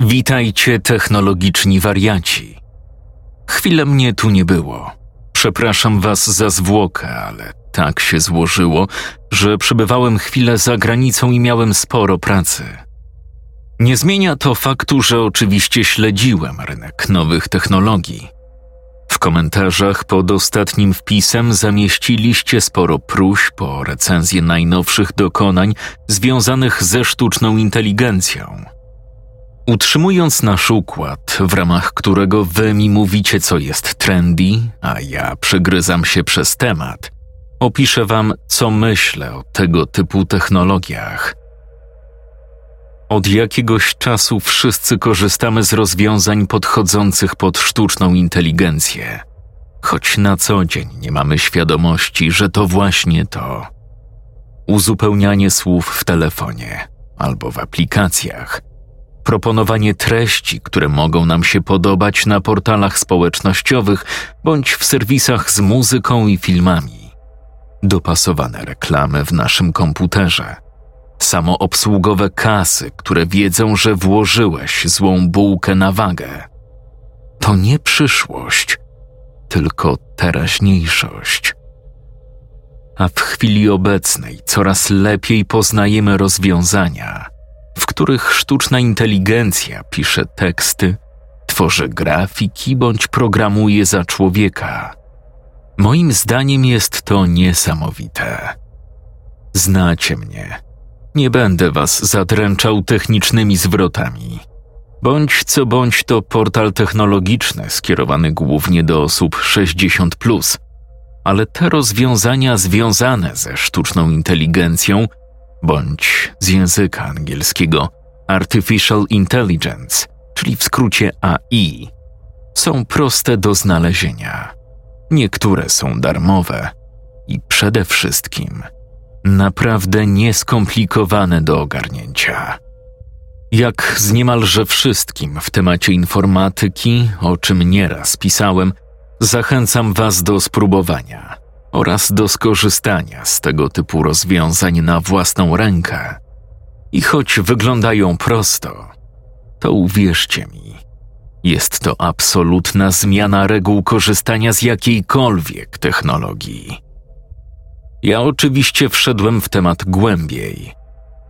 Witajcie, technologiczni wariaci. Chwilę mnie tu nie było. Przepraszam was za zwłokę, ale tak się złożyło, że przebywałem chwilę za granicą i miałem sporo pracy. Nie zmienia to faktu, że oczywiście śledziłem rynek nowych technologii. W komentarzach pod ostatnim wpisem zamieściliście sporo próśb o recenzję najnowszych dokonań związanych ze sztuczną inteligencją. Utrzymując nasz układ, w ramach którego wy mi mówicie, co jest trendy, a ja przegryzam się przez temat, opiszę Wam, co myślę o tego typu technologiach. Od jakiegoś czasu wszyscy korzystamy z rozwiązań podchodzących pod sztuczną inteligencję, choć na co dzień nie mamy świadomości, że to właśnie to. Uzupełnianie słów w telefonie albo w aplikacjach, proponowanie treści, które mogą nam się podobać na portalach społecznościowych bądź w serwisach z muzyką i filmami dopasowane reklamy w naszym komputerze, samoobsługowe kasy, które wiedzą, że włożyłeś złą bułkę na wagę. To nie przyszłość, tylko teraźniejszość. A w chwili obecnej coraz lepiej poznajemy rozwiązania, których sztuczna inteligencja pisze teksty, tworzy grafiki bądź programuje za człowieka Moim zdaniem jest to niesamowite. Znacie mnie. Nie będę was zadręczał technicznymi zwrotami. Bądź co bądź to portal technologiczny skierowany głównie do osób 60, ale te rozwiązania związane ze sztuczną inteligencją bądź z języka angielskiego Artificial Intelligence, czyli w skrócie AI, są proste do znalezienia. Niektóre są darmowe i przede wszystkim naprawdę nieskomplikowane do ogarnięcia. Jak z niemalże wszystkim w temacie informatyki, o czym nieraz pisałem, zachęcam Was do spróbowania oraz do skorzystania z tego typu rozwiązań na własną rękę. I choć wyglądają prosto, to uwierzcie mi, jest to absolutna zmiana reguł korzystania z jakiejkolwiek technologii. Ja oczywiście wszedłem w temat głębiej,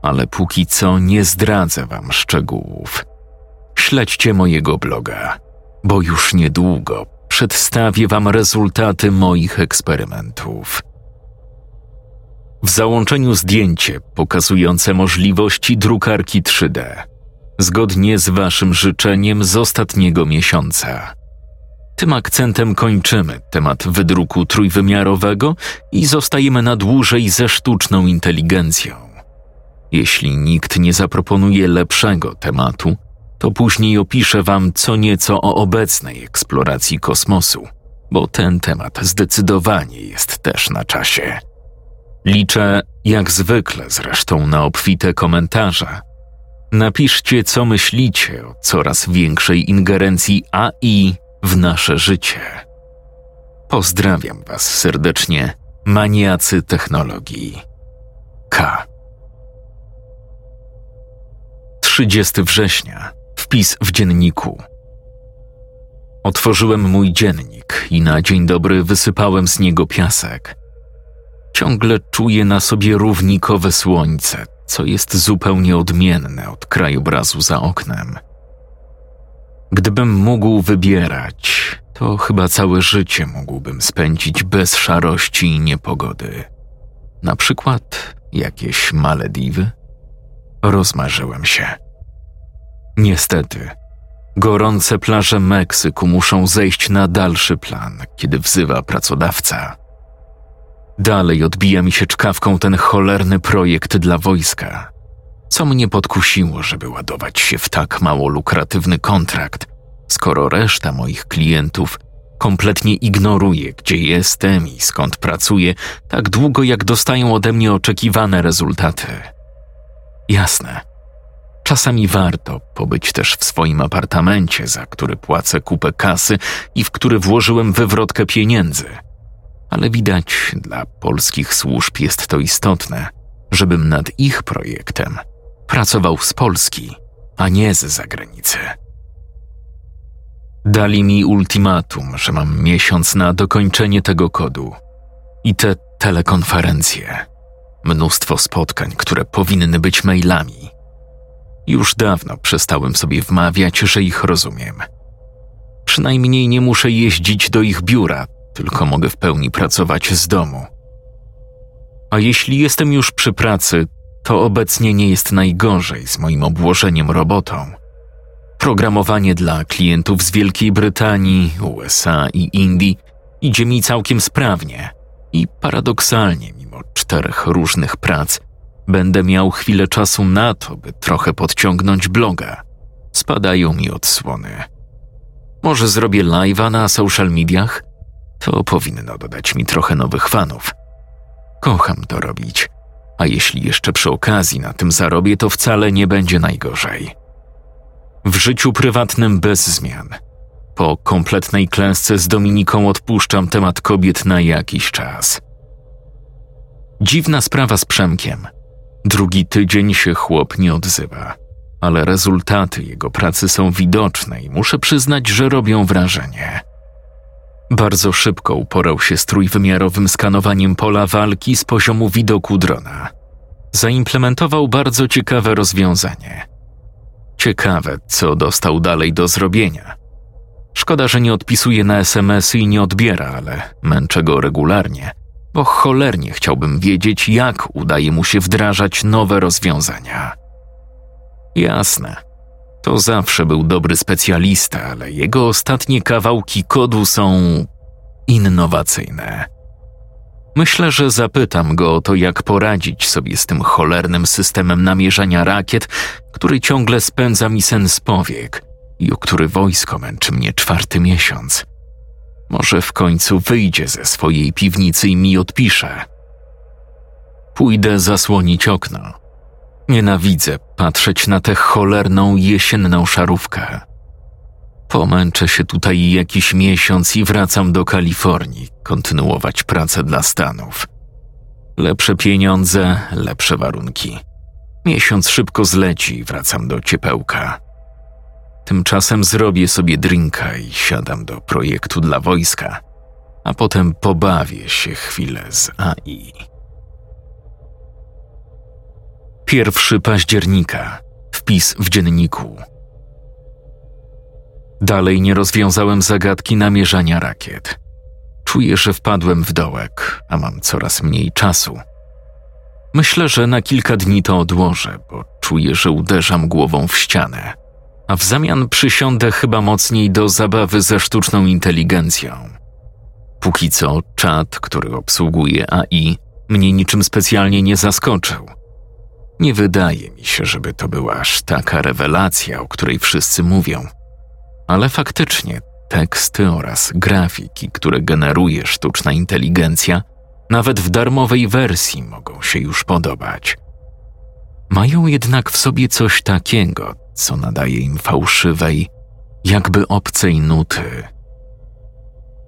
ale póki co nie zdradzę Wam szczegółów. Śledźcie mojego bloga, bo już niedługo przedstawię Wam rezultaty moich eksperymentów. W załączeniu zdjęcie pokazujące możliwości drukarki 3D zgodnie z Waszym życzeniem z ostatniego miesiąca. Tym akcentem kończymy temat wydruku trójwymiarowego i zostajemy na dłużej ze sztuczną inteligencją. Jeśli nikt nie zaproponuje lepszego tematu, to później opiszę Wam co nieco o obecnej eksploracji kosmosu, bo ten temat zdecydowanie jest też na czasie. Liczę, jak zwykle zresztą, na obfite komentarze Napiszcie, co myślicie o coraz większej ingerencji AI w nasze życie. Pozdrawiam Was serdecznie, maniacy technologii. K. 30 września. Wpis w dzienniku. Otworzyłem mój dziennik i na dzień dobry wysypałem z niego piasek. Ciągle czuję na sobie równikowe słońce, co jest zupełnie odmienne od krajobrazu za oknem. Gdybym mógł wybierać, to chyba całe życie mógłbym spędzić bez szarości i niepogody. Na przykład jakieś Malediwy? Rozmarzyłem się. Niestety, gorące plaże Meksyku muszą zejść na dalszy plan, kiedy wzywa pracodawca. Dalej odbija mi się czkawką ten cholerny projekt dla wojska. Co mnie podkusiło, żeby ładować się w tak mało lukratywny kontrakt, skoro reszta moich klientów kompletnie ignoruje, gdzie jestem i skąd pracuję, tak długo jak dostają ode mnie oczekiwane rezultaty. Jasne. Czasami warto pobyć też w swoim apartamencie, za który płacę kupę kasy i w który włożyłem wywrotkę pieniędzy. Ale widać, dla polskich służb jest to istotne, żebym nad ich projektem pracował z Polski, a nie z zagranicy. Dali mi ultimatum, że mam miesiąc na dokończenie tego kodu. I te telekonferencje. Mnóstwo spotkań, które powinny być mailami. Już dawno przestałem sobie wmawiać, że ich rozumiem. Przynajmniej nie muszę jeździć do ich biura, tylko mogę w pełni pracować z domu. A jeśli jestem już przy pracy, to obecnie nie jest najgorzej z moim obłożeniem robotą. Programowanie dla klientów z Wielkiej Brytanii, USA i Indii idzie mi całkiem sprawnie i paradoksalnie, mimo czterech różnych prac, będę miał chwilę czasu na to, by trochę podciągnąć bloga. Spadają mi odsłony. Może zrobię live'a na social mediach? To powinno dodać mi trochę nowych fanów. Kocham to robić, a jeśli jeszcze przy okazji na tym zarobię, to wcale nie będzie najgorzej. W życiu prywatnym bez zmian. Po kompletnej klęsce z Dominiką odpuszczam temat kobiet na jakiś czas. Dziwna sprawa z Przemkiem. Drugi tydzień się chłop nie odzywa, ale rezultaty jego pracy są widoczne i muszę przyznać, że robią wrażenie. Bardzo szybko uporał się z trójwymiarowym skanowaniem pola walki z poziomu widoku drona. Zaimplementował bardzo ciekawe rozwiązanie – Ciekawe, co dostał dalej do zrobienia. Szkoda, że nie odpisuje na SMS-y i nie odbiera, ale męczę go regularnie, bo cholernie chciałbym wiedzieć, jak udaje mu się wdrażać nowe rozwiązania. Jasne, to zawsze był dobry specjalista, ale jego ostatnie kawałki kodu są innowacyjne. Myślę, że zapytam go o to, jak poradzić sobie z tym cholernym systemem namierzania rakiet, który ciągle spędza mi sen z powiek i o który wojsko męczy mnie czwarty miesiąc. Może w końcu wyjdzie ze swojej piwnicy i mi odpisze. Pójdę zasłonić okno. Nienawidzę patrzeć na tę cholerną jesienną szarówkę. Pomęczę się tutaj jakiś miesiąc i wracam do Kalifornii, kontynuować pracę dla Stanów. Lepsze pieniądze, lepsze warunki. Miesiąc szybko zleci i wracam do ciepełka. Tymczasem zrobię sobie drinka i siadam do projektu dla wojska, a potem pobawię się chwilę z AI. 1 października. Wpis w dzienniku. Dalej nie rozwiązałem zagadki namierzania rakiet. Czuję, że wpadłem w dołek, a mam coraz mniej czasu. Myślę, że na kilka dni to odłożę, bo czuję, że uderzam głową w ścianę, a w zamian przysiądę chyba mocniej do zabawy ze sztuczną inteligencją. Póki co, czat, który obsługuje AI, mnie niczym specjalnie nie zaskoczył. Nie wydaje mi się, żeby to była aż taka rewelacja, o której wszyscy mówią. Ale faktycznie teksty oraz grafiki, które generuje sztuczna inteligencja, nawet w darmowej wersji mogą się już podobać. Mają jednak w sobie coś takiego, co nadaje im fałszywej, jakby obcej nuty.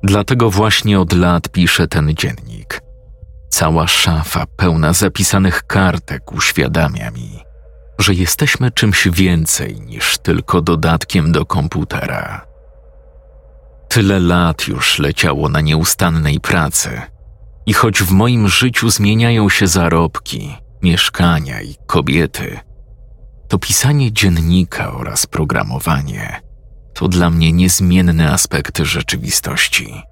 Dlatego właśnie od lat piszę ten dziennik. Cała szafa pełna zapisanych kartek uświadamia mi, że jesteśmy czymś więcej niż tylko dodatkiem do komputera. Tyle lat już leciało na nieustannej pracy, i choć w moim życiu zmieniają się zarobki, mieszkania i kobiety, to pisanie dziennika oraz programowanie to dla mnie niezmienne aspekty rzeczywistości.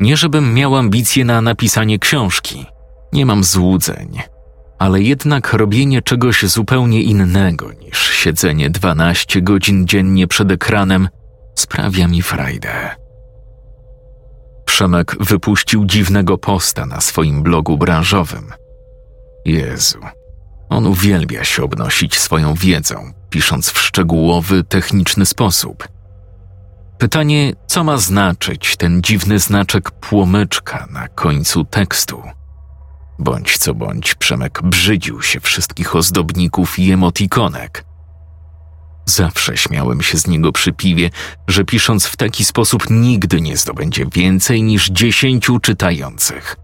Nie żebym miał ambicje na napisanie książki, nie mam złudzeń ale jednak robienie czegoś zupełnie innego niż siedzenie 12 godzin dziennie przed ekranem sprawia mi frajdę. Przemek wypuścił dziwnego posta na swoim blogu branżowym. Jezu, On uwielbia się obnosić swoją wiedzą, pisząc w szczegółowy, techniczny sposób. Pytanie, co ma znaczyć ten dziwny znaczek płomyczka na końcu tekstu? Bądź co bądź, Przemek brzydził się wszystkich ozdobników i emotikonek. Zawsze śmiałem się z niego przy piwie, że pisząc w taki sposób nigdy nie zdobędzie więcej niż dziesięciu czytających.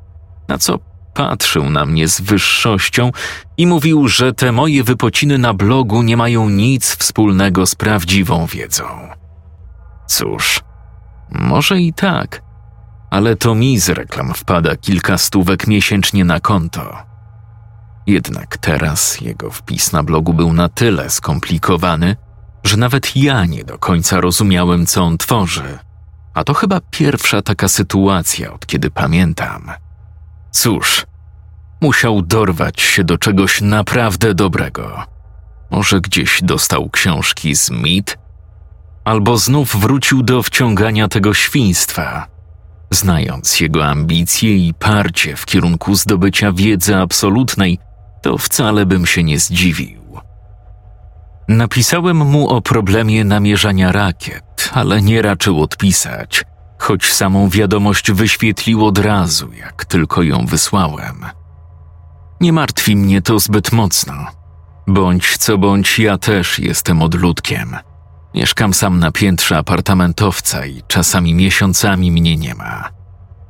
Na co patrzył na mnie z wyższością i mówił, że te moje wypociny na blogu nie mają nic wspólnego z prawdziwą wiedzą. Cóż, może i tak, ale to mi z reklam wpada kilka stówek miesięcznie na konto. Jednak teraz jego wpis na blogu był na tyle skomplikowany, że nawet ja nie do końca rozumiałem, co on tworzy. A to chyba pierwsza taka sytuacja, od kiedy pamiętam. Cóż, musiał dorwać się do czegoś naprawdę dobrego. Może gdzieś dostał książki z mit, albo znów wrócił do wciągania tego świństwa. Znając jego ambicje i parcie w kierunku zdobycia wiedzy absolutnej, to wcale bym się nie zdziwił. Napisałem mu o problemie namierzania rakiet, ale nie raczył odpisać, choć samą wiadomość wyświetlił od razu, jak tylko ją wysłałem. Nie martwi mnie to zbyt mocno. Bądź co bądź, ja też jestem odludkiem. Mieszkam sam na piętrze apartamentowca i czasami miesiącami mnie nie ma.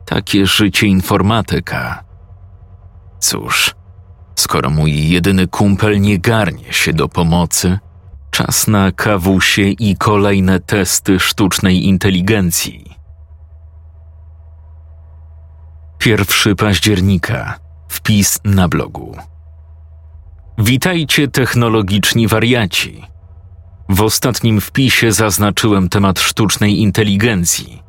Takie życie informatyka. Cóż, skoro mój jedyny kumpel nie garnie się do pomocy, czas na kawusie i kolejne testy sztucznej inteligencji. 1 października. Wpis na blogu. Witajcie technologiczni wariaci. W ostatnim wpisie zaznaczyłem temat sztucznej inteligencji.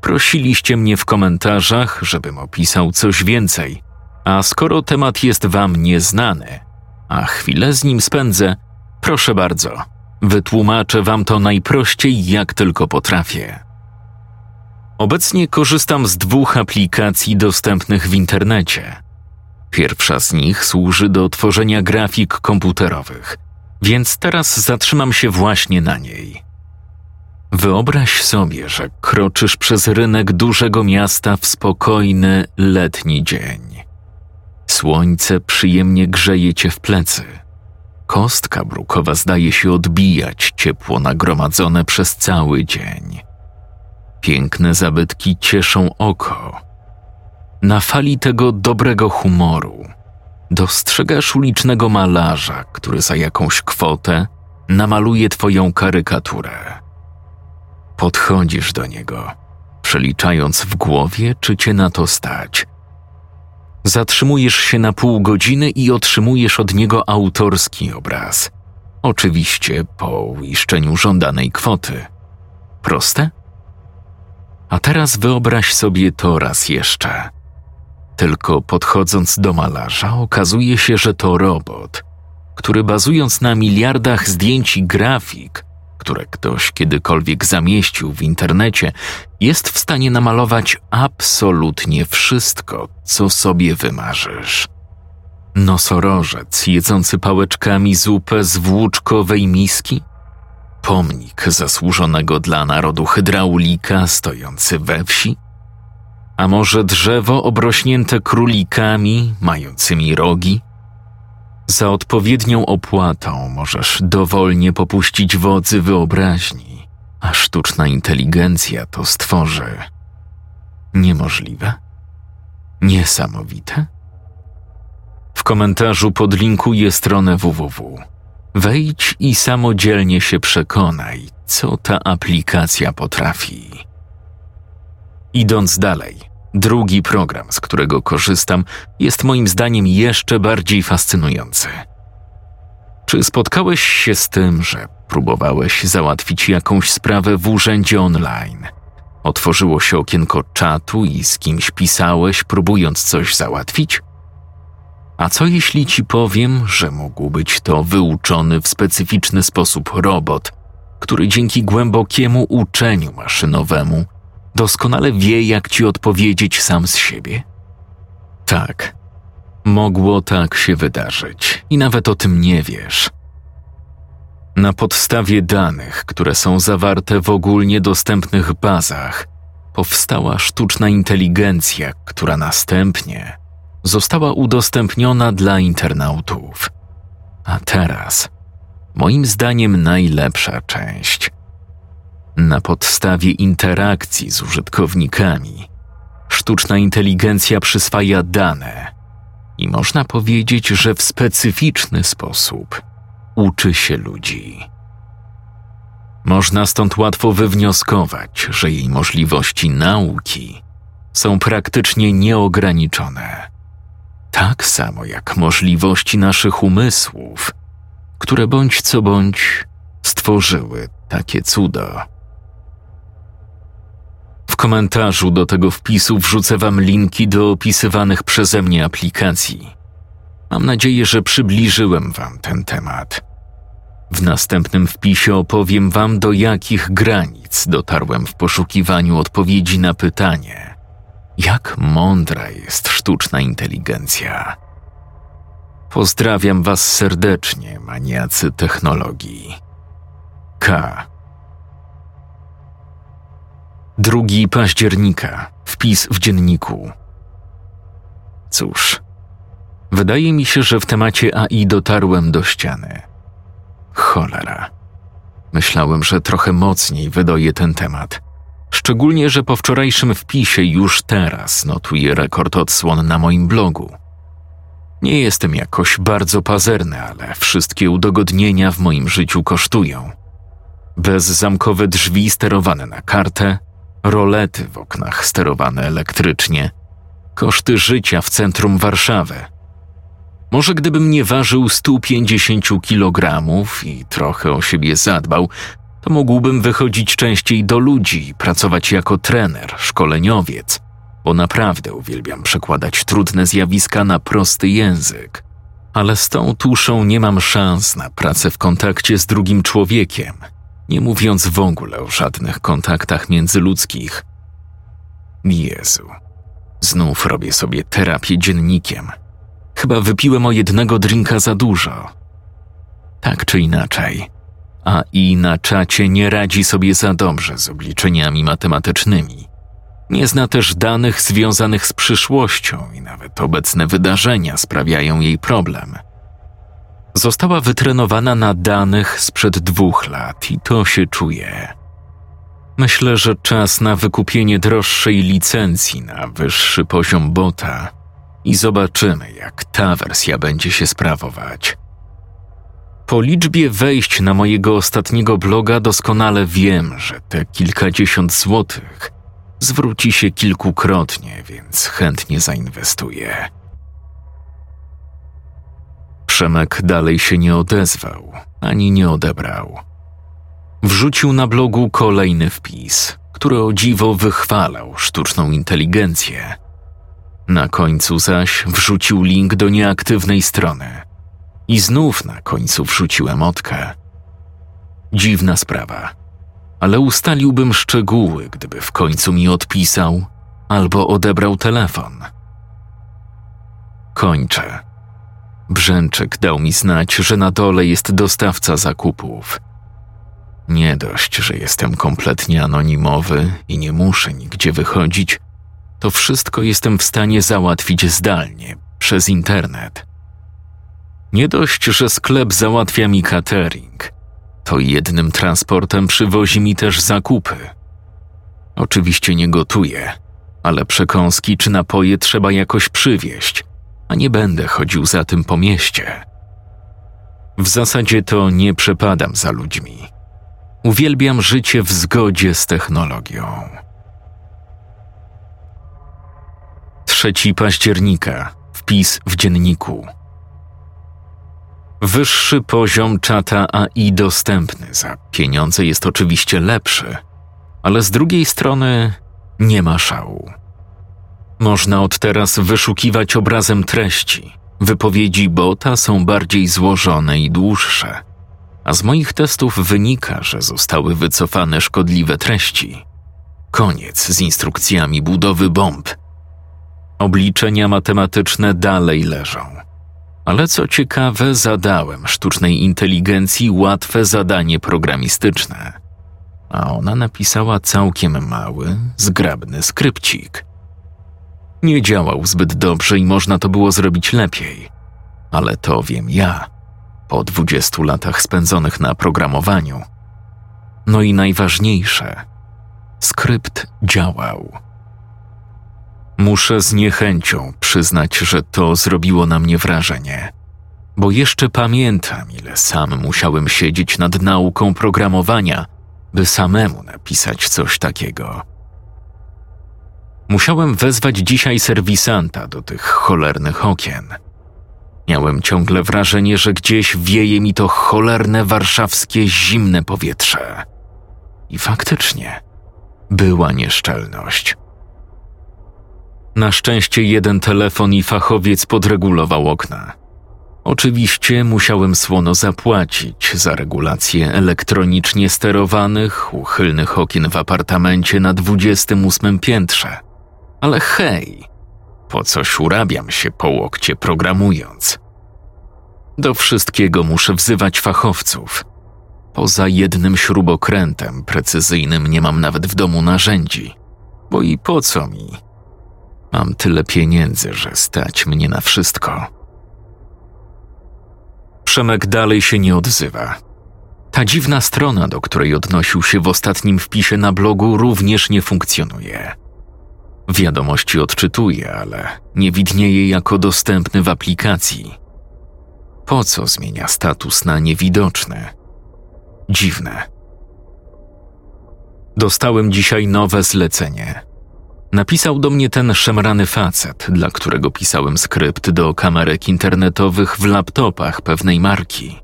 Prosiliście mnie w komentarzach, żebym opisał coś więcej, a skoro temat jest wam nieznany, a chwilę z nim spędzę, proszę bardzo, wytłumaczę wam to najprościej, jak tylko potrafię. Obecnie korzystam z dwóch aplikacji dostępnych w internecie. Pierwsza z nich służy do tworzenia grafik komputerowych, więc teraz zatrzymam się właśnie na niej. Wyobraź sobie, że kroczysz przez rynek dużego miasta w spokojny, letni dzień. Słońce przyjemnie grzeje cię w plecy. Kostka brukowa zdaje się odbijać ciepło nagromadzone przez cały dzień. Piękne zabytki cieszą oko. Na fali tego dobrego humoru dostrzegasz ulicznego malarza, który za jakąś kwotę namaluje twoją karykaturę. Podchodzisz do niego, przeliczając w głowie, czy cię na to stać. Zatrzymujesz się na pół godziny i otrzymujesz od niego autorski obraz. Oczywiście po uiszczeniu żądanej kwoty. Proste? A teraz wyobraź sobie to raz jeszcze. Tylko podchodząc do malarza, okazuje się, że to robot, który bazując na miliardach zdjęć i grafik, które ktoś kiedykolwiek zamieścił w internecie, jest w stanie namalować absolutnie wszystko, co sobie wymarzysz. Nosorożec jedzący pałeczkami zupę z włóczkowej miski? Pomnik zasłużonego dla narodu hydraulika stojący we wsi? A może drzewo obrośnięte królikami, mającymi rogi? Za odpowiednią opłatą możesz dowolnie popuścić wodzy wyobraźni, a sztuczna inteligencja to stworzy. Niemożliwe? Niesamowite? W komentarzu podlinkuję stronę www. Wejdź i samodzielnie się przekonaj, co ta aplikacja potrafi. Idąc dalej, Drugi program, z którego korzystam, jest moim zdaniem jeszcze bardziej fascynujący. Czy spotkałeś się z tym, że próbowałeś załatwić jakąś sprawę w urzędzie online? Otworzyło się okienko czatu i z kimś pisałeś, próbując coś załatwić? A co jeśli ci powiem, że mógł być to wyuczony w specyficzny sposób robot, który dzięki głębokiemu uczeniu maszynowemu doskonale wie, jak ci odpowiedzieć sam z siebie? Tak. Mogło tak się wydarzyć i nawet o tym nie wiesz. Na podstawie danych, które są zawarte w ogólnie dostępnych bazach, powstała sztuczna inteligencja, która następnie została udostępniona dla internautów. A teraz, moim zdaniem, najlepsza część. Na podstawie interakcji z użytkownikami, sztuczna inteligencja przyswaja dane i można powiedzieć, że w specyficzny sposób uczy się ludzi. Można stąd łatwo wywnioskować, że jej możliwości nauki są praktycznie nieograniczone. Tak samo jak możliwości naszych umysłów, które bądź co bądź stworzyły takie cudo. W komentarzu do tego wpisu wrzucę Wam linki do opisywanych przeze mnie aplikacji. Mam nadzieję, że przybliżyłem Wam ten temat. W następnym wpisie opowiem Wam, do jakich granic dotarłem w poszukiwaniu odpowiedzi na pytanie, jak mądra jest sztuczna inteligencja. Pozdrawiam Was serdecznie, maniacy technologii. K. 2 października. Wpis w dzienniku. Cóż, wydaje mi się, że w temacie AI dotarłem do ściany. Cholera. Myślałem, że trochę mocniej wydoję ten temat. Szczególnie, że po wczorajszym wpisie już teraz notuję rekord odsłon na moim blogu. Nie jestem jakoś bardzo pazerny, ale wszystkie udogodnienia w moim życiu kosztują. Bezzamkowe drzwi sterowane na kartę, rolety w oknach sterowane elektrycznie, koszty życia w centrum Warszawy – może gdybym nie ważył 150 kg i trochę o siebie zadbał, to mógłbym wychodzić częściej do ludzi i pracować jako trener, szkoleniowiec, bo naprawdę uwielbiam przekładać trudne zjawiska na prosty język. Ale z tą tuszą nie mam szans na pracę w kontakcie z drugim człowiekiem, nie mówiąc w ogóle o żadnych kontaktach międzyludzkich. Jezu, znów robię sobie terapię dziennikiem – Chyba wypiłem o jednego drinka za dużo. Tak czy inaczej, a i na czacie nie radzi sobie za dobrze z obliczeniami matematycznymi. Nie zna też danych związanych z przyszłością i nawet obecne wydarzenia sprawiają jej problem. Została wytrenowana na danych sprzed dwóch lat i to się czuje. Myślę, że czas na wykupienie droższej licencji na wyższy poziom bota i zobaczymy, jak ta wersja będzie się sprawować. Po liczbie wejść na mojego ostatniego bloga doskonale wiem, że te kilkadziesiąt złotych zwróci się kilkukrotnie, więc chętnie zainwestuję. Przemek dalej się nie odezwał, ani nie odebrał. Wrzucił na blogu kolejny wpis, który o dziwo wychwalał sztuczną inteligencję – na końcu zaś wrzucił link do nieaktywnej strony. I znów na końcu wrzucił emotkę. Dziwna sprawa, ale ustaliłbym szczegóły, gdyby w końcu mi odpisał albo odebrał telefon. Kończę. Brzęczyk dał mi znać, że na dole jest dostawca zakupów. Nie dość, że jestem kompletnie anonimowy i nie muszę nigdzie wychodzić, to wszystko jestem w stanie załatwić zdalnie, przez internet. Nie dość, że sklep załatwia mi catering, to jednym transportem przywozi mi też zakupy. Oczywiście nie gotuję, ale przekąski czy napoje trzeba jakoś przywieźć, a nie będę chodził za tym po mieście. W zasadzie to nie przepadam za ludźmi. Uwielbiam życie w zgodzie z technologią. 3 października. Wpis w dzienniku. Wyższy poziom czata AI dostępny za pieniądze jest oczywiście lepszy, ale z drugiej strony nie ma szału. Można od teraz wyszukiwać obrazem treści. Wypowiedzi bota są bardziej złożone i dłuższe, a z moich testów wynika, że zostały wycofane szkodliwe treści. Koniec z instrukcjami budowy bomb Obliczenia matematyczne dalej leżą. Ale co ciekawe, zadałem sztucznej inteligencji łatwe zadanie programistyczne. A ona napisała całkiem mały, zgrabny skrypcik. Nie działał zbyt dobrze i można to było zrobić lepiej. Ale to wiem ja, po dwudziestu latach spędzonych na programowaniu. No i najważniejsze, skrypt działał. Muszę z niechęcią przyznać, że to zrobiło na mnie wrażenie, bo jeszcze pamiętam, ile sam musiałem siedzieć nad nauką programowania, by samemu napisać coś takiego. Musiałem wezwać dzisiaj serwisanta do tych cholernych okien. Miałem ciągle wrażenie, że gdzieś wieje mi to cholerne warszawskie zimne powietrze. I faktycznie była nieszczelność. Na szczęście jeden telefon i fachowiec podregulował okna. Oczywiście musiałem słono zapłacić za regulację elektronicznie sterowanych, uchylnych okien w apartamencie na 28 piętrze. Ale hej, po coś urabiam się po łokcie programując. Do wszystkiego muszę wzywać fachowców. Poza jednym śrubokrętem precyzyjnym nie mam nawet w domu narzędzi. Bo i po co mi? Mam tyle pieniędzy, że stać mnie na wszystko. Przemek dalej się nie odzywa. Ta dziwna strona, do której odnosił się w ostatnim wpisie na blogu, również nie funkcjonuje. Wiadomości odczytuje, ale nie widnieje jako dostępny w aplikacji. Po co zmienia status na niewidoczny? Dziwne. Dostałem dzisiaj nowe zlecenie. Napisał do mnie ten szemrany facet, dla którego pisałem skrypt do kamerek internetowych w laptopach pewnej marki.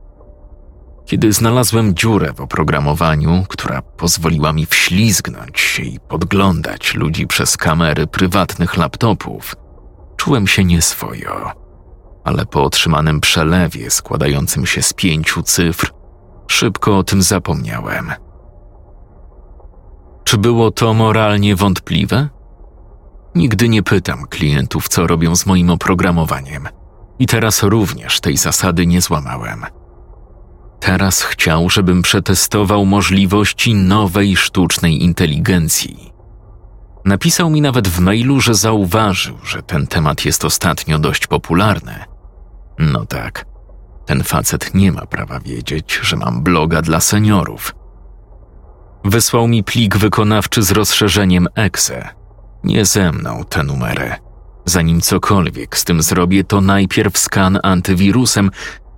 Kiedy znalazłem dziurę w oprogramowaniu, która pozwoliła mi wślizgnąć się i podglądać ludzi przez kamery prywatnych laptopów, czułem się nieswojo. Ale po otrzymanym przelewie składającym się z pięciu cyfr, szybko o tym zapomniałem. Czy było to moralnie wątpliwe? Nigdy nie pytam klientów, co robią z moim oprogramowaniem. I teraz również tej zasady nie złamałem. Teraz chciał, żebym przetestował możliwości nowej sztucznej inteligencji. Napisał mi nawet w mailu, że zauważył, że ten temat jest ostatnio dość popularny. No tak, ten facet nie ma prawa wiedzieć, że mam bloga dla seniorów. Wysłał mi plik wykonawczy z rozszerzeniem EXE. Nie ze mną te numery. Zanim cokolwiek z tym zrobię, to najpierw skan antywirusem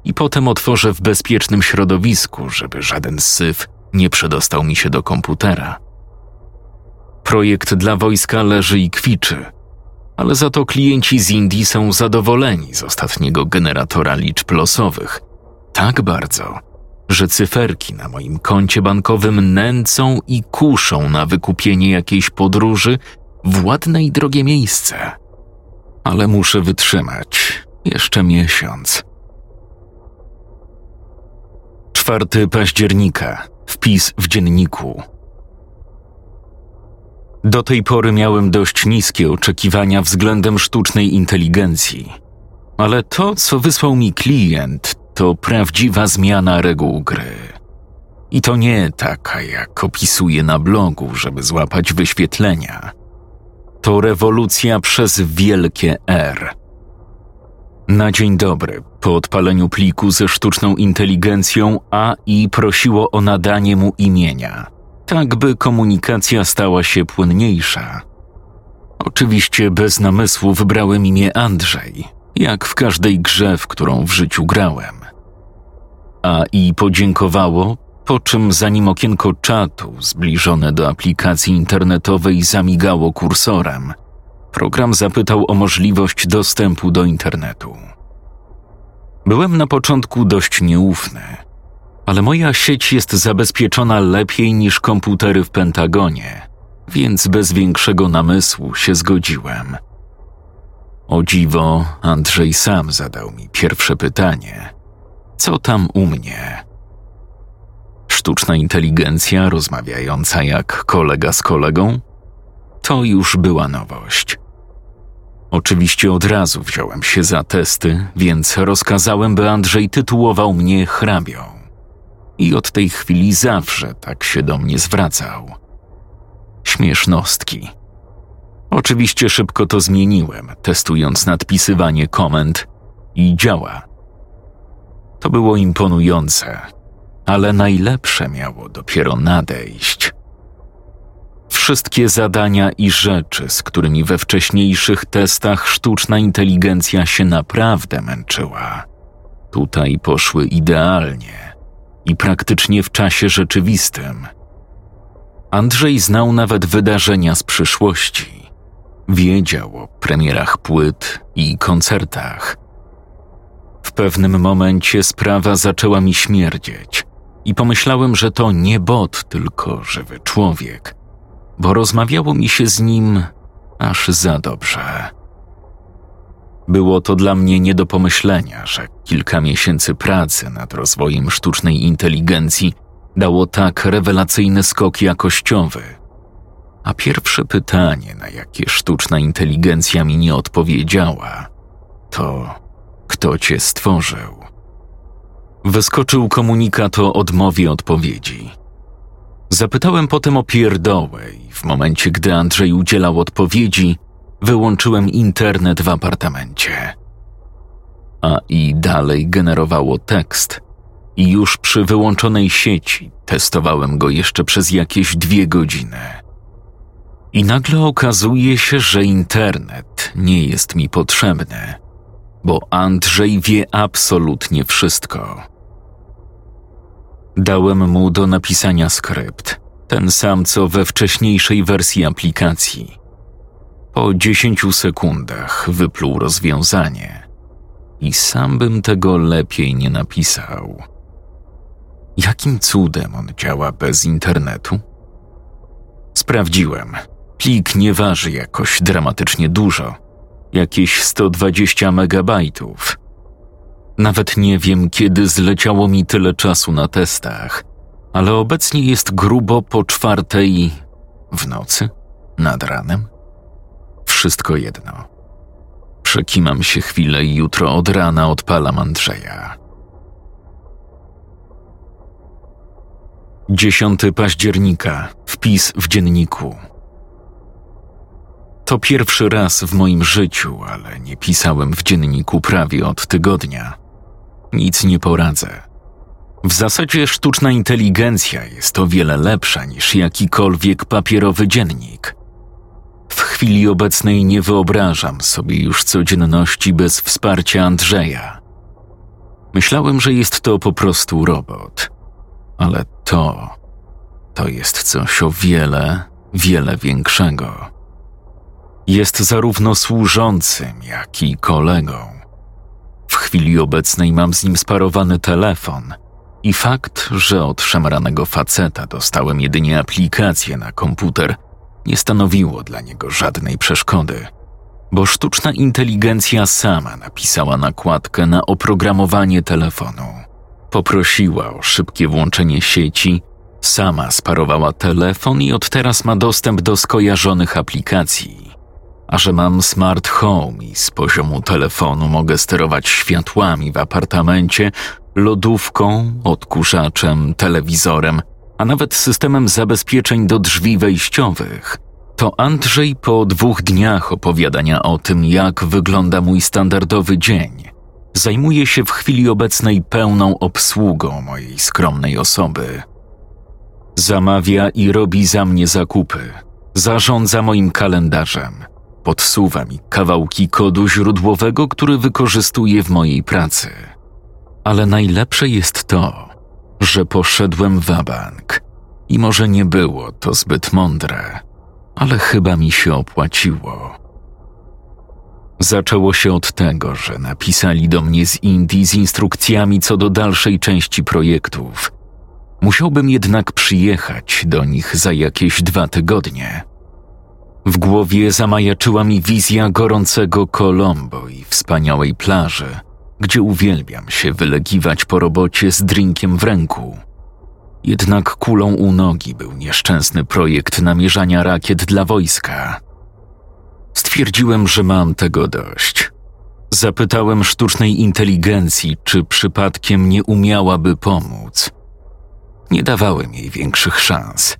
i potem otworzę w bezpiecznym środowisku, żeby żaden syf nie przedostał mi się do komputera. Projekt dla wojska leży i kwiczy, ale za to klienci z Indii są zadowoleni z ostatniego generatora liczb losowych. Tak bardzo, że cyferki na moim koncie bankowym nęcą i kuszą na wykupienie jakiejś podróży w ładne i drogie miejsce. Ale muszę wytrzymać jeszcze miesiąc. 4 października. Wpis w dzienniku. Do tej pory miałem dość niskie oczekiwania względem sztucznej inteligencji. Ale to, co wysłał mi klient, to prawdziwa zmiana reguł gry. I to nie taka, jak opisuje na blogu, żeby złapać wyświetlenia. To rewolucja przez wielkie R. Na dzień dobry, po odpaleniu pliku ze sztuczną inteligencją AI prosiło o nadanie mu imienia, tak by komunikacja stała się płynniejsza. Oczywiście bez namysłu wybrałem imię Andrzej, jak w każdej grze, w którą w życiu grałem. AI podziękowało, po czym zanim okienko czatu zbliżone do aplikacji internetowej zamigało kursorem, program zapytał o możliwość dostępu do internetu. Byłem na początku dość nieufny, ale moja sieć jest zabezpieczona lepiej niż komputery w Pentagonie, więc bez większego namysłu się zgodziłem. O dziwo, Andrzej sam zadał mi pierwsze pytanie: Co tam u mnie? Sztuczna inteligencja rozmawiająca jak kolega z kolegą? To już była nowość. Oczywiście od razu wziąłem się za testy, więc rozkazałem, by Andrzej tytułował mnie hrabią. I od tej chwili zawsze tak się do mnie zwracał. Śmiesznostki. Oczywiście szybko to zmieniłem, testując nadpisywanie komend i działa. To było imponujące, ale najlepsze miało dopiero nadejść. Wszystkie zadania i rzeczy, z którymi we wcześniejszych testach sztuczna inteligencja się naprawdę męczyła, tutaj poszły idealnie i praktycznie w czasie rzeczywistym. Andrzej znał nawet wydarzenia z przyszłości. Wiedział o premierach płyt i koncertach. W pewnym momencie sprawa zaczęła mi śmierdzieć i pomyślałem, że to nie bot, tylko żywy człowiek bo rozmawiało mi się z nim aż za dobrze. Było to dla mnie nie do pomyślenia, że kilka miesięcy pracy nad rozwojem sztucznej inteligencji dało tak rewelacyjny skok jakościowy. A pierwsze pytanie, na jakie sztuczna inteligencja mi nie odpowiedziała, to kto cię stworzył? Wyskoczył komunikat o odmowie odpowiedzi. Zapytałem potem o pierdołę i w momencie, gdy Andrzej udzielał odpowiedzi, wyłączyłem internet w apartamencie. A i dalej generowało tekst i już przy wyłączonej sieci testowałem go jeszcze przez jakieś dwie godziny. I nagle okazuje się, że internet nie jest mi potrzebny, bo Andrzej wie absolutnie wszystko. Dałem mu do napisania skrypt, ten sam co we wcześniejszej wersji aplikacji. Po dziesięciu sekundach wypluł rozwiązanie i sam bym tego lepiej nie napisał. Jakim cudem on działa bez internetu? Sprawdziłem. Plik nie waży jakoś dramatycznie dużo, jakieś 120 megabajtów nawet nie wiem, kiedy zleciało mi tyle czasu na testach, ale obecnie jest grubo po czwartej w nocy, nad ranem. Wszystko jedno. Przekimam się chwilę i jutro od rana odpalam Andrzeja. 10 października. Wpis w dzienniku. To pierwszy raz w moim życiu, ale nie pisałem w dzienniku prawie od tygodnia. Nic nie poradzę. W zasadzie sztuczna inteligencja jest o wiele lepsza niż jakikolwiek papierowy dziennik. W chwili obecnej nie wyobrażam sobie już codzienności bez wsparcia Andrzeja. Myślałem, że jest to po prostu robot, ale to, to jest coś o wiele, wiele większego. Jest zarówno służącym, jak i kolegą. W chwili obecnej mam z nim sparowany telefon i fakt, że od szemranego faceta dostałem jedynie aplikację na komputer, nie stanowiło dla niego żadnej przeszkody, bo sztuczna inteligencja sama napisała nakładkę na oprogramowanie telefonu. Poprosiła o szybkie włączenie sieci, sama sparowała telefon i od teraz ma dostęp do skojarzonych aplikacji a że mam smart home i z poziomu telefonu mogę sterować światłami w apartamencie, lodówką, odkurzaczem, telewizorem, a nawet systemem zabezpieczeń do drzwi wejściowych, to Andrzej po dwóch dniach opowiadania o tym, jak wygląda mój standardowy dzień, zajmuje się w chwili obecnej pełną obsługą mojej skromnej osoby. Zamawia i robi za mnie zakupy, zarządza moim kalendarzem – podsuwa mi kawałki kodu źródłowego, który wykorzystuję w mojej pracy. Ale najlepsze jest to, że poszedłem w bank i może nie było to zbyt mądre, ale chyba mi się opłaciło. Zaczęło się od tego, że napisali do mnie z Indii z instrukcjami co do dalszej części projektów. Musiałbym jednak przyjechać do nich za jakieś dwa tygodnie. W głowie zamajaczyła mi wizja gorącego Colombo i wspaniałej plaży, gdzie uwielbiam się wylegiwać po robocie z drinkiem w ręku. Jednak kulą u nogi był nieszczęsny projekt namierzania rakiet dla wojska. Stwierdziłem, że mam tego dość. Zapytałem sztucznej inteligencji, czy przypadkiem nie umiałaby pomóc. Nie dawałem jej większych szans.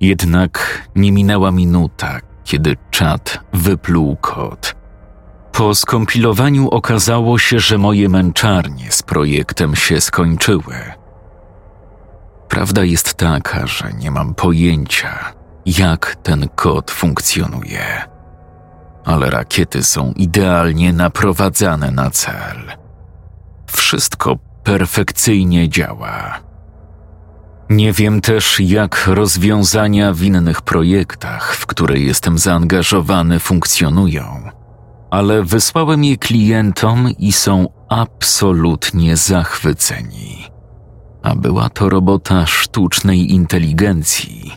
Jednak nie minęła minuta, kiedy czat wypluł kod. Po skompilowaniu okazało się, że moje męczarnie z projektem się skończyły. Prawda jest taka, że nie mam pojęcia, jak ten kod funkcjonuje. Ale rakiety są idealnie naprowadzane na cel. Wszystko perfekcyjnie działa. Nie wiem też, jak rozwiązania w innych projektach, w które jestem zaangażowany, funkcjonują, ale wysłałem je klientom i są absolutnie zachwyceni. A była to robota sztucznej inteligencji.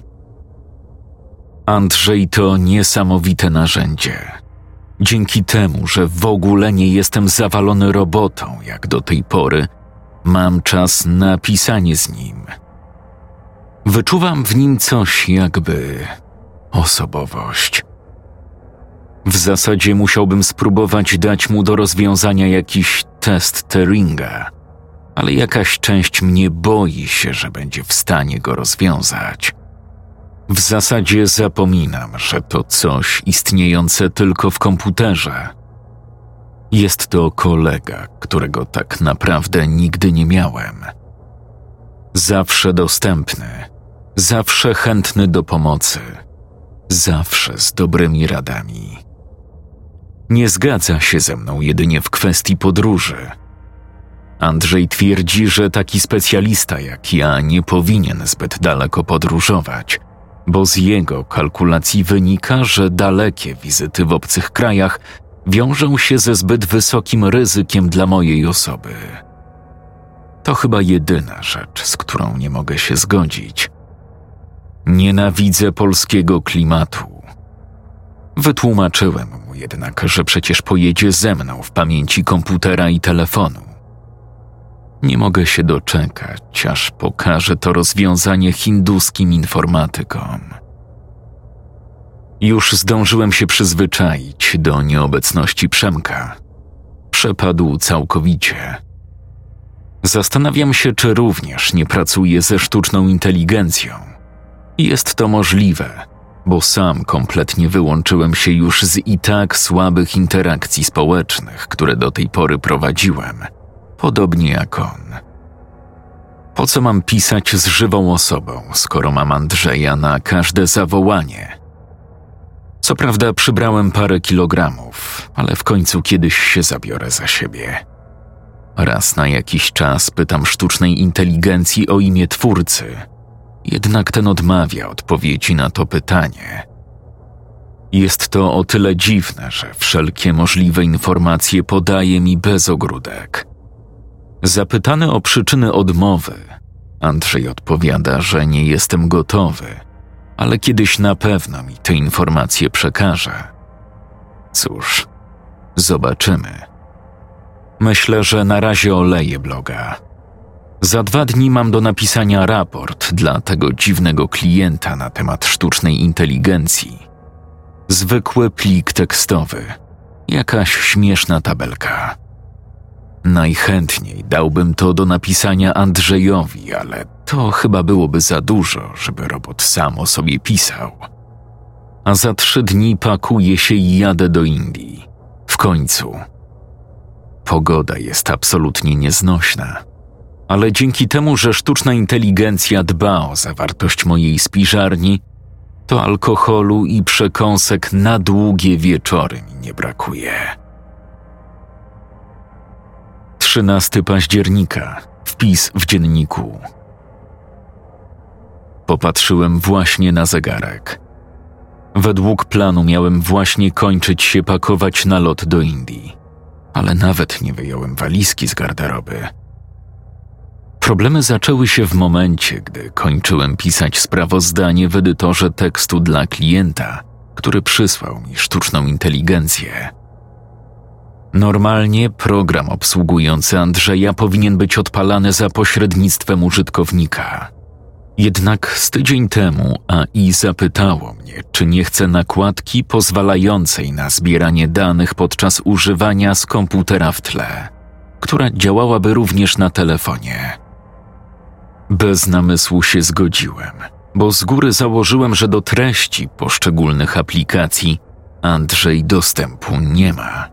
Andrzej to niesamowite narzędzie. Dzięki temu, że w ogóle nie jestem zawalony robotą jak do tej pory, mam czas na pisanie z nim – Wyczuwam w nim coś jakby osobowość. W zasadzie musiałbym spróbować dać mu do rozwiązania jakiś test Turinga, ale jakaś część mnie boi się, że będzie w stanie go rozwiązać. W zasadzie zapominam, że to coś istniejące tylko w komputerze. Jest to kolega, którego tak naprawdę nigdy nie miałem. Zawsze dostępny Zawsze chętny do pomocy, zawsze z dobrymi radami. Nie zgadza się ze mną jedynie w kwestii podróży. Andrzej twierdzi, że taki specjalista jak ja nie powinien zbyt daleko podróżować, bo z jego kalkulacji wynika, że dalekie wizyty w obcych krajach wiążą się ze zbyt wysokim ryzykiem dla mojej osoby. To chyba jedyna rzecz, z którą nie mogę się zgodzić. Nienawidzę polskiego klimatu. Wytłumaczyłem mu jednak, że przecież pojedzie ze mną w pamięci komputera i telefonu. Nie mogę się doczekać, aż pokaże to rozwiązanie hinduskim informatykom. Już zdążyłem się przyzwyczaić do nieobecności Przemka. Przepadł całkowicie. Zastanawiam się, czy również nie pracuje ze sztuczną inteligencją jest to możliwe, bo sam kompletnie wyłączyłem się już z i tak słabych interakcji społecznych, które do tej pory prowadziłem, podobnie jak on. Po co mam pisać z żywą osobą, skoro mam Andrzeja na każde zawołanie? Co prawda przybrałem parę kilogramów, ale w końcu kiedyś się zabiorę za siebie. Raz na jakiś czas pytam sztucznej inteligencji o imię twórcy – jednak ten odmawia odpowiedzi na to pytanie. Jest to o tyle dziwne, że wszelkie możliwe informacje podaje mi bez ogródek. Zapytany o przyczyny odmowy, Andrzej odpowiada, że nie jestem gotowy, ale kiedyś na pewno mi te informacje przekaże. Cóż, zobaczymy. Myślę, że na razie oleję bloga za dwa dni mam do napisania raport dla tego dziwnego klienta na temat sztucznej inteligencji. Zwykły plik tekstowy, jakaś śmieszna tabelka. Najchętniej dałbym to do napisania Andrzejowi, ale to chyba byłoby za dużo, żeby robot sam o sobie pisał. A za trzy dni pakuję się i jadę do Indii. W końcu. Pogoda jest absolutnie nieznośna ale dzięki temu, że sztuczna inteligencja dba o zawartość mojej spiżarni, to alkoholu i przekąsek na długie wieczory mi nie brakuje. 13 października. Wpis w dzienniku. Popatrzyłem właśnie na zegarek. Według planu miałem właśnie kończyć się pakować na lot do Indii, ale nawet nie wyjąłem walizki z garderoby Problemy zaczęły się w momencie, gdy kończyłem pisać sprawozdanie w edytorze tekstu dla klienta, który przysłał mi sztuczną inteligencję. Normalnie program obsługujący Andrzeja powinien być odpalany za pośrednictwem użytkownika. Jednak z tydzień temu AI zapytało mnie, czy nie chcę nakładki pozwalającej na zbieranie danych podczas używania z komputera w tle, która działałaby również na telefonie. Bez namysłu się zgodziłem, bo z góry założyłem, że do treści poszczególnych aplikacji Andrzej dostępu nie ma.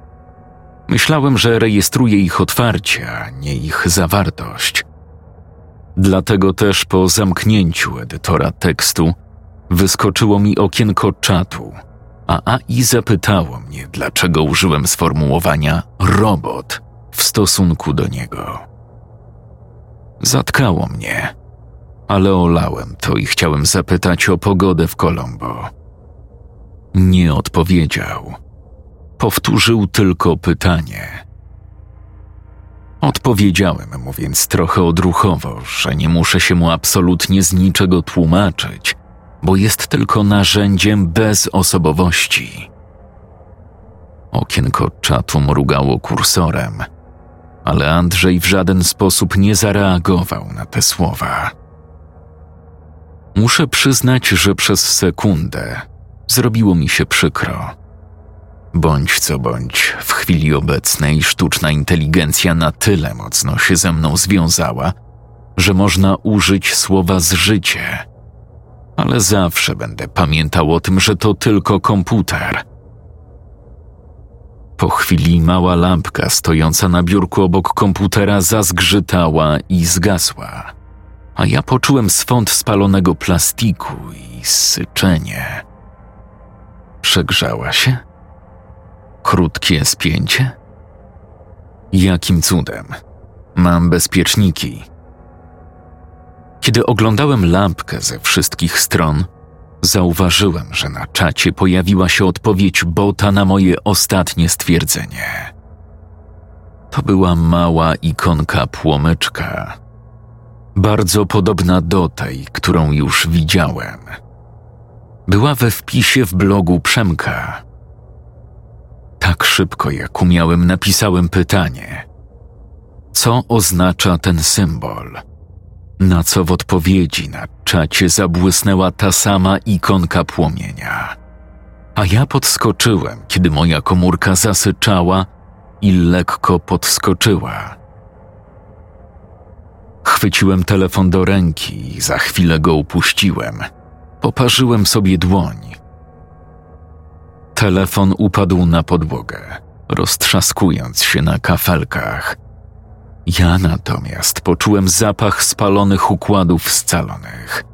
Myślałem, że rejestruje ich otwarcie, a nie ich zawartość. Dlatego też po zamknięciu edytora tekstu wyskoczyło mi okienko czatu, a AI zapytało mnie, dlaczego użyłem sformułowania robot w stosunku do niego. Zatkało mnie, ale olałem to i chciałem zapytać o pogodę w Colombo. Nie odpowiedział. Powtórzył tylko pytanie. Odpowiedziałem mu więc trochę odruchowo, że nie muszę się mu absolutnie z niczego tłumaczyć, bo jest tylko narzędziem bez osobowości. Okienko czatu mrugało kursorem, ale Andrzej w żaden sposób nie zareagował na te słowa. Muszę przyznać, że przez sekundę zrobiło mi się przykro. Bądź co bądź, w chwili obecnej sztuczna inteligencja na tyle mocno się ze mną związała, że można użyć słowa zżycie. Ale zawsze będę pamiętał o tym, że to tylko komputer. Po chwili mała lampka stojąca na biurku obok komputera zazgrzytała i zgasła, a ja poczułem swąd spalonego plastiku i syczenie. Przegrzała się? Krótkie spięcie? Jakim cudem? Mam bezpieczniki. Kiedy oglądałem lampkę ze wszystkich stron, zauważyłem, że na czacie pojawiła się odpowiedź bota na moje ostatnie stwierdzenie. To była mała ikonka płomyczka, bardzo podobna do tej, którą już widziałem. Była we wpisie w blogu Przemka tak szybko, jak umiałem, napisałem pytanie: Co oznacza ten symbol? Na co w odpowiedzi na czacie zabłysnęła ta sama ikonka płomienia. A ja podskoczyłem, kiedy moja komórka zasyczała i lekko podskoczyła. Chwyciłem telefon do ręki i za chwilę go upuściłem. Poparzyłem sobie dłoń Telefon upadł na podłogę, roztrzaskując się na kafelkach. Ja natomiast poczułem zapach spalonych układów scalonych.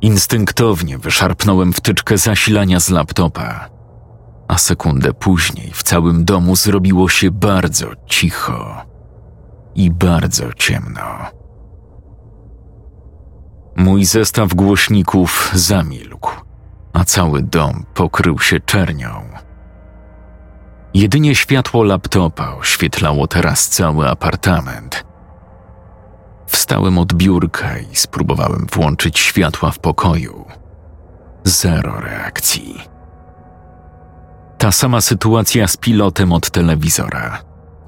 Instynktownie wyszarpnąłem wtyczkę zasilania z laptopa, a sekundę później w całym domu zrobiło się bardzo cicho i bardzo ciemno. Mój zestaw głośników zamilkł a cały dom pokrył się czernią. Jedynie światło laptopa oświetlało teraz cały apartament. Wstałem od biurka i spróbowałem włączyć światła w pokoju. Zero reakcji. Ta sama sytuacja z pilotem od telewizora,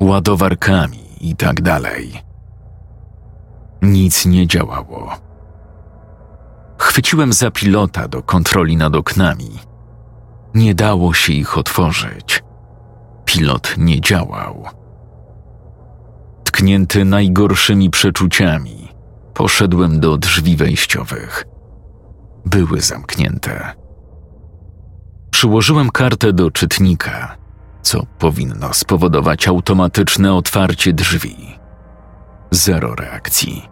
ładowarkami i tak dalej. Nic nie działało. Chwyciłem za pilota do kontroli nad oknami. Nie dało się ich otworzyć. Pilot nie działał. Tknięty najgorszymi przeczuciami, poszedłem do drzwi wejściowych. Były zamknięte. Przyłożyłem kartę do czytnika, co powinno spowodować automatyczne otwarcie drzwi. Zero reakcji.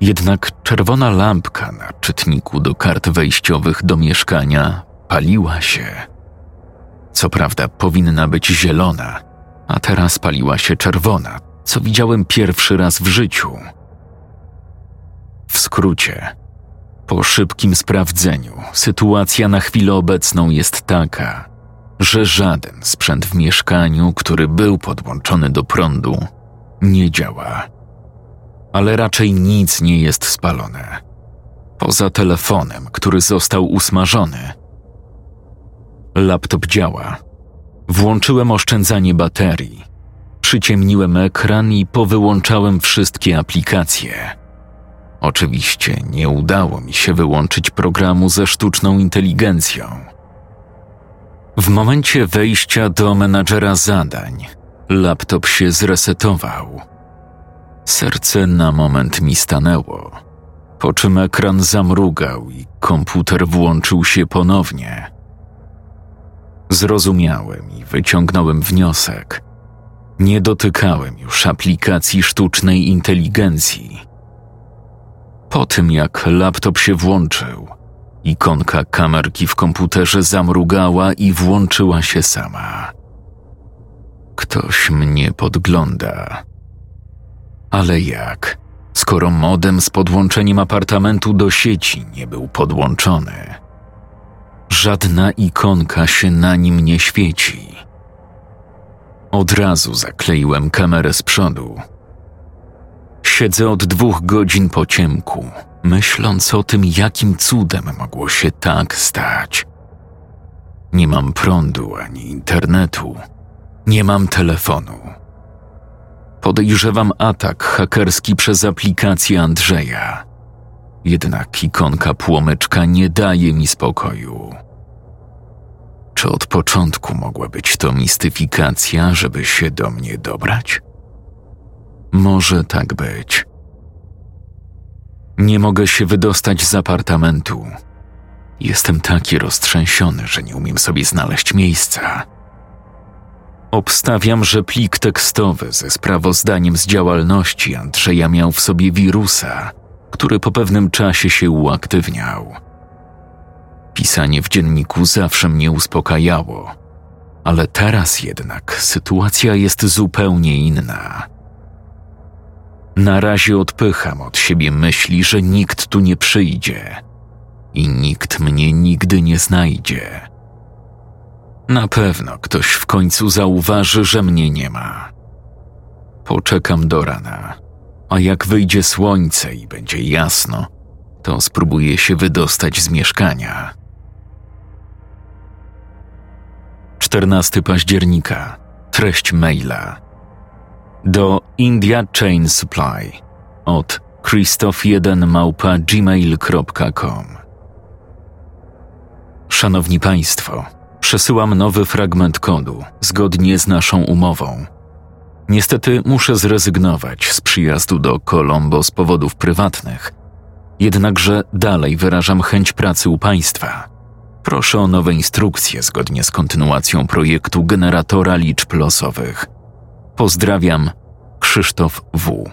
Jednak czerwona lampka na czytniku do kart wejściowych do mieszkania paliła się. Co prawda powinna być zielona, a teraz paliła się czerwona, co widziałem pierwszy raz w życiu. W skrócie, po szybkim sprawdzeniu, sytuacja na chwilę obecną jest taka, że żaden sprzęt w mieszkaniu, który był podłączony do prądu, nie działa ale raczej nic nie jest spalone. Poza telefonem, który został usmażony. Laptop działa. Włączyłem oszczędzanie baterii. Przyciemniłem ekran i powyłączałem wszystkie aplikacje. Oczywiście nie udało mi się wyłączyć programu ze sztuczną inteligencją. W momencie wejścia do menadżera zadań, laptop się zresetował. Serce na moment mi stanęło, po czym ekran zamrugał i komputer włączył się ponownie. Zrozumiałem i wyciągnąłem wniosek. Nie dotykałem już aplikacji sztucznej inteligencji. Po tym jak laptop się włączył, ikonka kamerki w komputerze zamrugała i włączyła się sama. Ktoś mnie podgląda. Ale jak, skoro modem z podłączeniem apartamentu do sieci nie był podłączony? Żadna ikonka się na nim nie świeci. Od razu zakleiłem kamerę z przodu. Siedzę od dwóch godzin po ciemku, myśląc o tym, jakim cudem mogło się tak stać. Nie mam prądu ani internetu, nie mam telefonu. Podejrzewam atak hakerski przez aplikację Andrzeja. Jednak ikonka płomyczka nie daje mi spokoju. Czy od początku mogła być to mistyfikacja, żeby się do mnie dobrać? Może tak być. Nie mogę się wydostać z apartamentu. Jestem taki roztrzęsiony, że nie umiem sobie znaleźć miejsca. Obstawiam, że plik tekstowy ze sprawozdaniem z działalności Andrzeja miał w sobie wirusa, który po pewnym czasie się uaktywniał. Pisanie w dzienniku zawsze mnie uspokajało, ale teraz jednak sytuacja jest zupełnie inna. Na razie odpycham od siebie myśli, że nikt tu nie przyjdzie i nikt mnie nigdy nie znajdzie. Na pewno ktoś w końcu zauważy, że mnie nie ma. Poczekam do rana, a jak wyjdzie słońce i będzie jasno, to spróbuję się wydostać z mieszkania. 14 października. Treść maila. Do India Chain Supply od krzysztof1 małpa gmail.com Szanowni Państwo, przesyłam nowy fragment kodu zgodnie z naszą umową. Niestety muszę zrezygnować z przyjazdu do Colombo z powodów prywatnych, jednakże dalej wyrażam chęć pracy u Państwa – Proszę o nowe instrukcje zgodnie z kontynuacją projektu generatora liczb losowych. Pozdrawiam, Krzysztof W.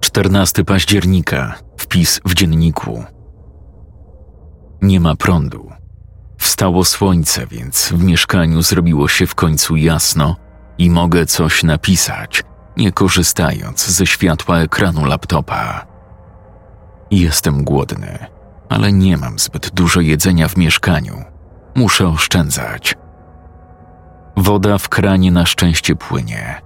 14 października. Wpis w dzienniku. Nie ma prądu. Wstało słońce, więc w mieszkaniu zrobiło się w końcu jasno i mogę coś napisać, nie korzystając ze światła ekranu laptopa. Jestem głodny ale nie mam zbyt dużo jedzenia w mieszkaniu. Muszę oszczędzać. Woda w kranie na szczęście płynie.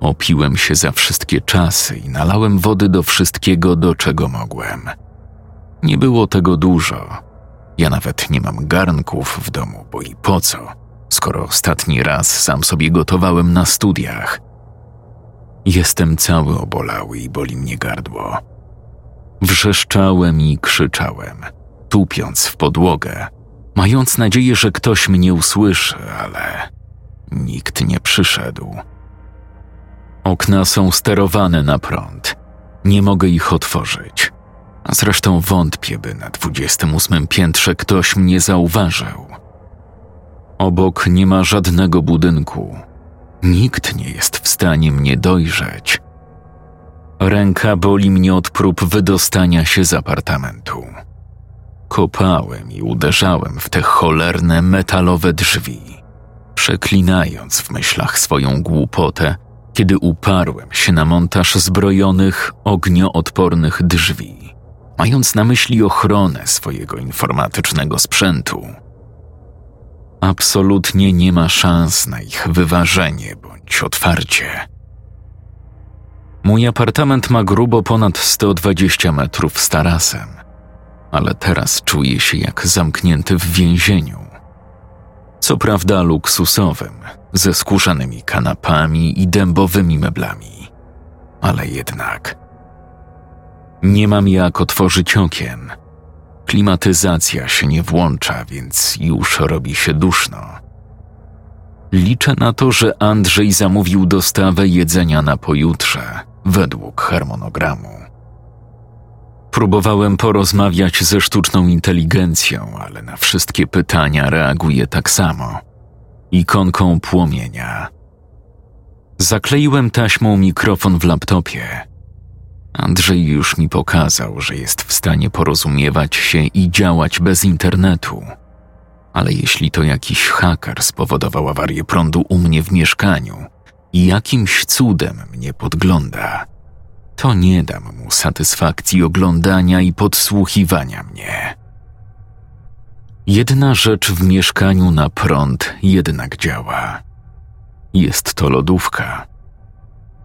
Opiłem się za wszystkie czasy i nalałem wody do wszystkiego, do czego mogłem. Nie było tego dużo. Ja nawet nie mam garnków w domu, bo i po co, skoro ostatni raz sam sobie gotowałem na studiach. Jestem cały obolały i boli mnie gardło. Wrzeszczałem i krzyczałem, tupiąc w podłogę, mając nadzieję, że ktoś mnie usłyszy, ale nikt nie przyszedł. Okna są sterowane na prąd. Nie mogę ich otworzyć. Zresztą wątpię, by na 28 piętrze ktoś mnie zauważył. Obok nie ma żadnego budynku. Nikt nie jest w stanie mnie dojrzeć. Ręka boli mnie od prób wydostania się z apartamentu. Kopałem i uderzałem w te cholerne metalowe drzwi, przeklinając w myślach swoją głupotę, kiedy uparłem się na montaż zbrojonych, ognioodpornych drzwi, mając na myśli ochronę swojego informatycznego sprzętu. Absolutnie nie ma szans na ich wyważenie bądź otwarcie. Mój apartament ma grubo ponad 120 metrów z tarasem, ale teraz czuję się jak zamknięty w więzieniu. Co prawda luksusowym, ze skórzanymi kanapami i dębowymi meblami, ale jednak Nie mam jak otworzyć okien. Klimatyzacja się nie włącza, więc już robi się duszno. Liczę na to, że Andrzej zamówił dostawę jedzenia na pojutrze, według harmonogramu. Próbowałem porozmawiać ze sztuczną inteligencją, ale na wszystkie pytania reaguje tak samo ikonką płomienia. Zakleiłem taśmą mikrofon w laptopie. Andrzej już mi pokazał, że jest w stanie porozumiewać się i działać bez internetu. Ale jeśli to jakiś haker spowodował awarię prądu u mnie w mieszkaniu i jakimś cudem mnie podgląda, to nie dam mu satysfakcji oglądania i podsłuchiwania mnie. Jedna rzecz w mieszkaniu na prąd jednak działa. Jest to lodówka.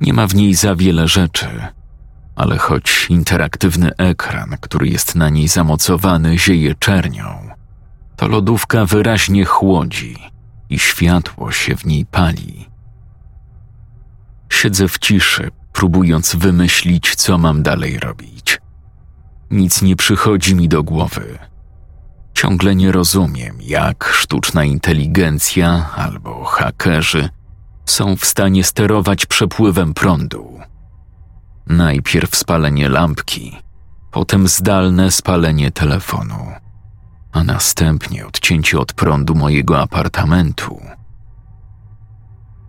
Nie ma w niej za wiele rzeczy, ale choć interaktywny ekran, który jest na niej zamocowany, zieje czernią, to lodówka wyraźnie chłodzi i światło się w niej pali. Siedzę w ciszy, próbując wymyślić, co mam dalej robić. Nic nie przychodzi mi do głowy. Ciągle nie rozumiem, jak sztuczna inteligencja albo hakerzy są w stanie sterować przepływem prądu. Najpierw spalenie lampki, potem zdalne spalenie telefonu, a następnie odcięcie od prądu mojego apartamentu.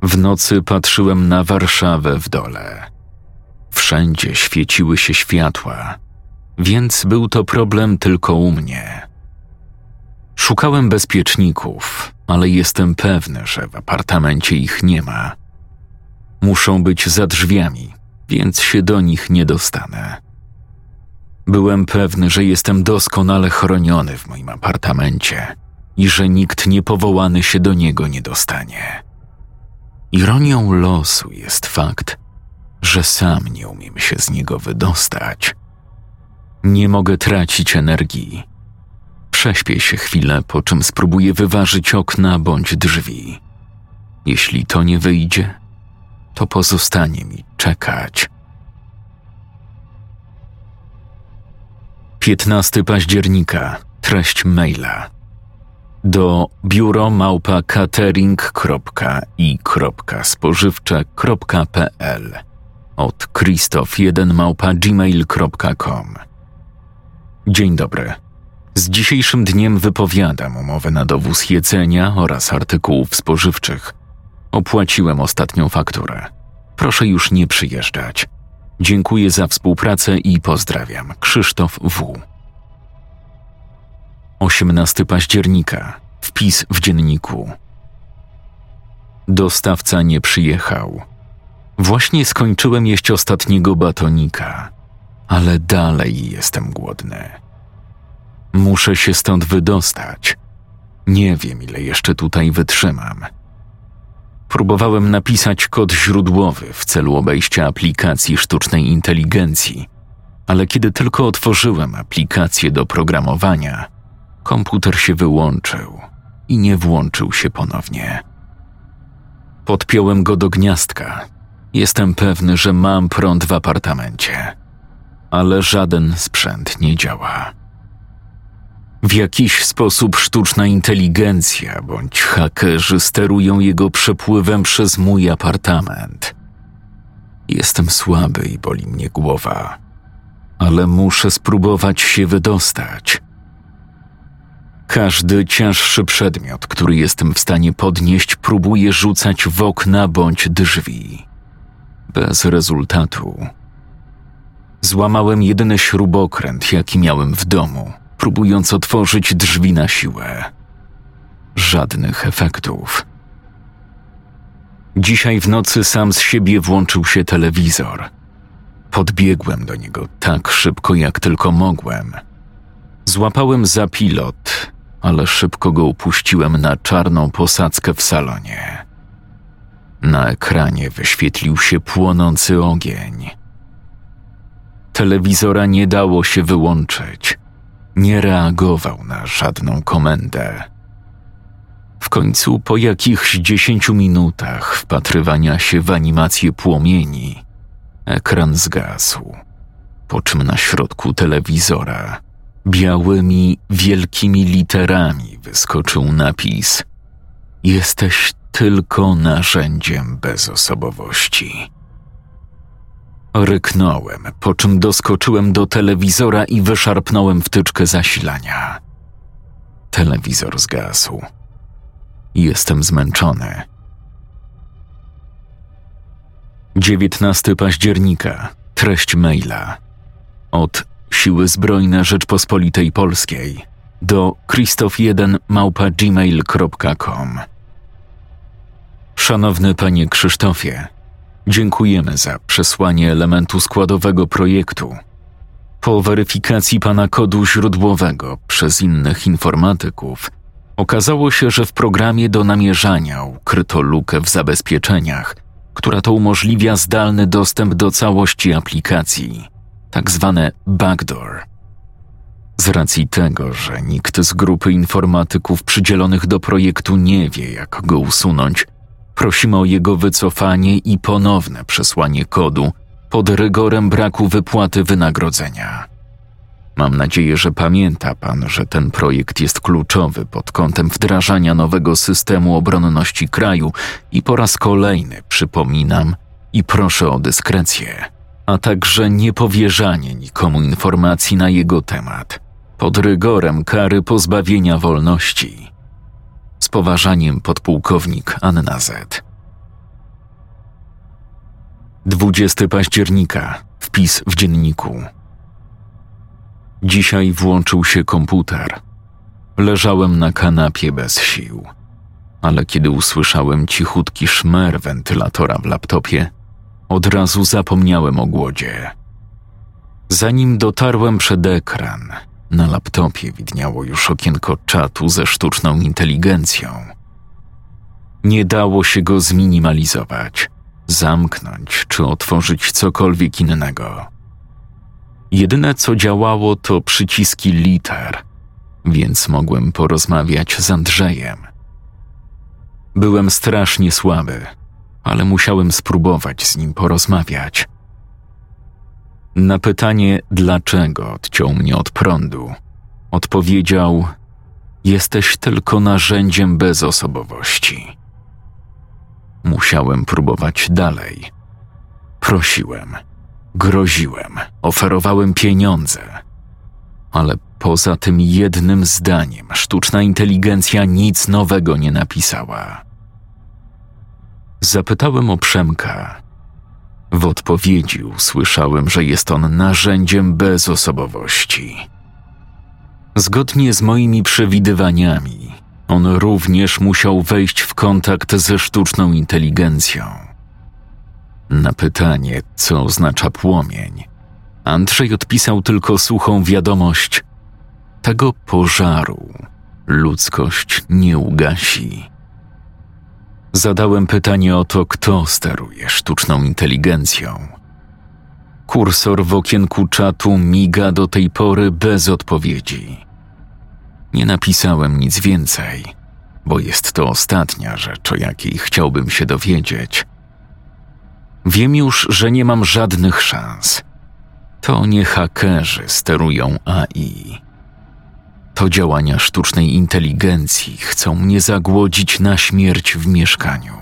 W nocy patrzyłem na Warszawę w dole. Wszędzie świeciły się światła, więc był to problem tylko u mnie. Szukałem bezpieczników, ale jestem pewny, że w apartamencie ich nie ma. Muszą być za drzwiami, więc się do nich nie dostanę. Byłem pewny, że jestem doskonale chroniony w moim apartamencie i że nikt niepowołany się do niego nie dostanie. Ironią losu jest fakt, że sam nie umiem się z niego wydostać. Nie mogę tracić energii Prześpię się chwilę, po czym spróbuję wyważyć okna bądź drzwi. Jeśli to nie wyjdzie, to pozostanie mi czekać. 15 października. Treść maila. Do biuro małpa catering.i.spożywcze.pl od krzysztof1 małpa gmail.com Dzień dobry. Z dzisiejszym dniem wypowiadam umowę na dowóz jedzenia oraz artykułów spożywczych. Opłaciłem ostatnią fakturę. Proszę już nie przyjeżdżać. Dziękuję za współpracę i pozdrawiam. Krzysztof W. 18 października. Wpis w dzienniku. Dostawca nie przyjechał. Właśnie skończyłem jeść ostatniego batonika, ale dalej jestem głodny. Muszę się stąd wydostać. Nie wiem, ile jeszcze tutaj wytrzymam. Próbowałem napisać kod źródłowy w celu obejścia aplikacji sztucznej inteligencji, ale kiedy tylko otworzyłem aplikację do programowania, komputer się wyłączył i nie włączył się ponownie. Podpiąłem go do gniazdka. Jestem pewny, że mam prąd w apartamencie, ale żaden sprzęt nie działa. W jakiś sposób sztuczna inteligencja bądź hakerzy sterują jego przepływem przez mój apartament. Jestem słaby i boli mnie głowa, ale muszę spróbować się wydostać. Każdy cięższy przedmiot, który jestem w stanie podnieść, próbuję rzucać w okna bądź drzwi. Bez rezultatu. Złamałem jedyny śrubokręt, jaki miałem w domu próbując otworzyć drzwi na siłę. Żadnych efektów. Dzisiaj w nocy sam z siebie włączył się telewizor. Podbiegłem do niego tak szybko, jak tylko mogłem. Złapałem za pilot, ale szybko go upuściłem na czarną posadzkę w salonie. Na ekranie wyświetlił się płonący ogień. Telewizora nie dało się wyłączyć nie reagował na żadną komendę. W końcu, po jakichś dziesięciu minutach wpatrywania się w animację płomieni, ekran zgasł. po czym na środku telewizora białymi, wielkimi literami wyskoczył napis: Jesteś tylko narzędziem bezosobowości. Ryknąłem, po czym doskoczyłem do telewizora i wyszarpnąłem wtyczkę zasilania. Telewizor zgasł. Jestem zmęczony. 19 października. Treść maila. Od Siły Zbrojne Rzeczpospolitej Polskiej. Do krzysztof1 małpa gmail.com Szanowny panie Krzysztofie, dziękujemy za przesłanie elementu składowego projektu. Po weryfikacji pana kodu źródłowego przez innych informatyków, okazało się, że w programie do namierzania ukryto lukę w zabezpieczeniach, która to umożliwia zdalny dostęp do całości aplikacji, tak zwane backdoor. Z racji tego, że nikt z grupy informatyków przydzielonych do projektu nie wie, jak go usunąć, prosimy o jego wycofanie i ponowne przesłanie kodu pod rygorem braku wypłaty wynagrodzenia. Mam nadzieję, że pamięta Pan, że ten projekt jest kluczowy pod kątem wdrażania nowego systemu obronności kraju i po raz kolejny przypominam i proszę o dyskrecję, a także niepowierzanie nikomu informacji na jego temat pod rygorem kary pozbawienia wolności. Z poważaniem podpułkownik Anna Z. 20 października. Wpis w dzienniku. Dzisiaj włączył się komputer. Leżałem na kanapie bez sił, ale kiedy usłyszałem cichutki szmer wentylatora w laptopie, od razu zapomniałem o głodzie. Zanim dotarłem przed ekran, na laptopie widniało już okienko czatu ze sztuczną inteligencją. Nie dało się go zminimalizować, zamknąć czy otworzyć cokolwiek innego. Jedyne co działało to przyciski liter, więc mogłem porozmawiać z Andrzejem. Byłem strasznie słaby, ale musiałem spróbować z nim porozmawiać. Na pytanie, dlaczego odciął mnie od prądu, odpowiedział: Jesteś tylko narzędziem bezosobowości. Musiałem próbować dalej. Prosiłem Groziłem, oferowałem pieniądze. Ale poza tym jednym zdaniem sztuczna inteligencja nic nowego nie napisała. Zapytałem o Przemka. W odpowiedzi usłyszałem, że jest on narzędziem bezosobowości. Zgodnie z moimi przewidywaniami, on również musiał wejść w kontakt ze sztuczną inteligencją na pytanie, co oznacza płomień, Andrzej odpisał tylko suchą wiadomość: Tego pożaru ludzkość nie ugasi. Zadałem pytanie o to, kto steruje sztuczną inteligencją. Kursor w okienku czatu miga do tej pory bez odpowiedzi. Nie napisałem nic więcej, bo jest to ostatnia rzecz, o jakiej chciałbym się dowiedzieć. Wiem już, że nie mam żadnych szans. To nie hakerzy sterują AI. To działania sztucznej inteligencji chcą mnie zagłodzić na śmierć w mieszkaniu.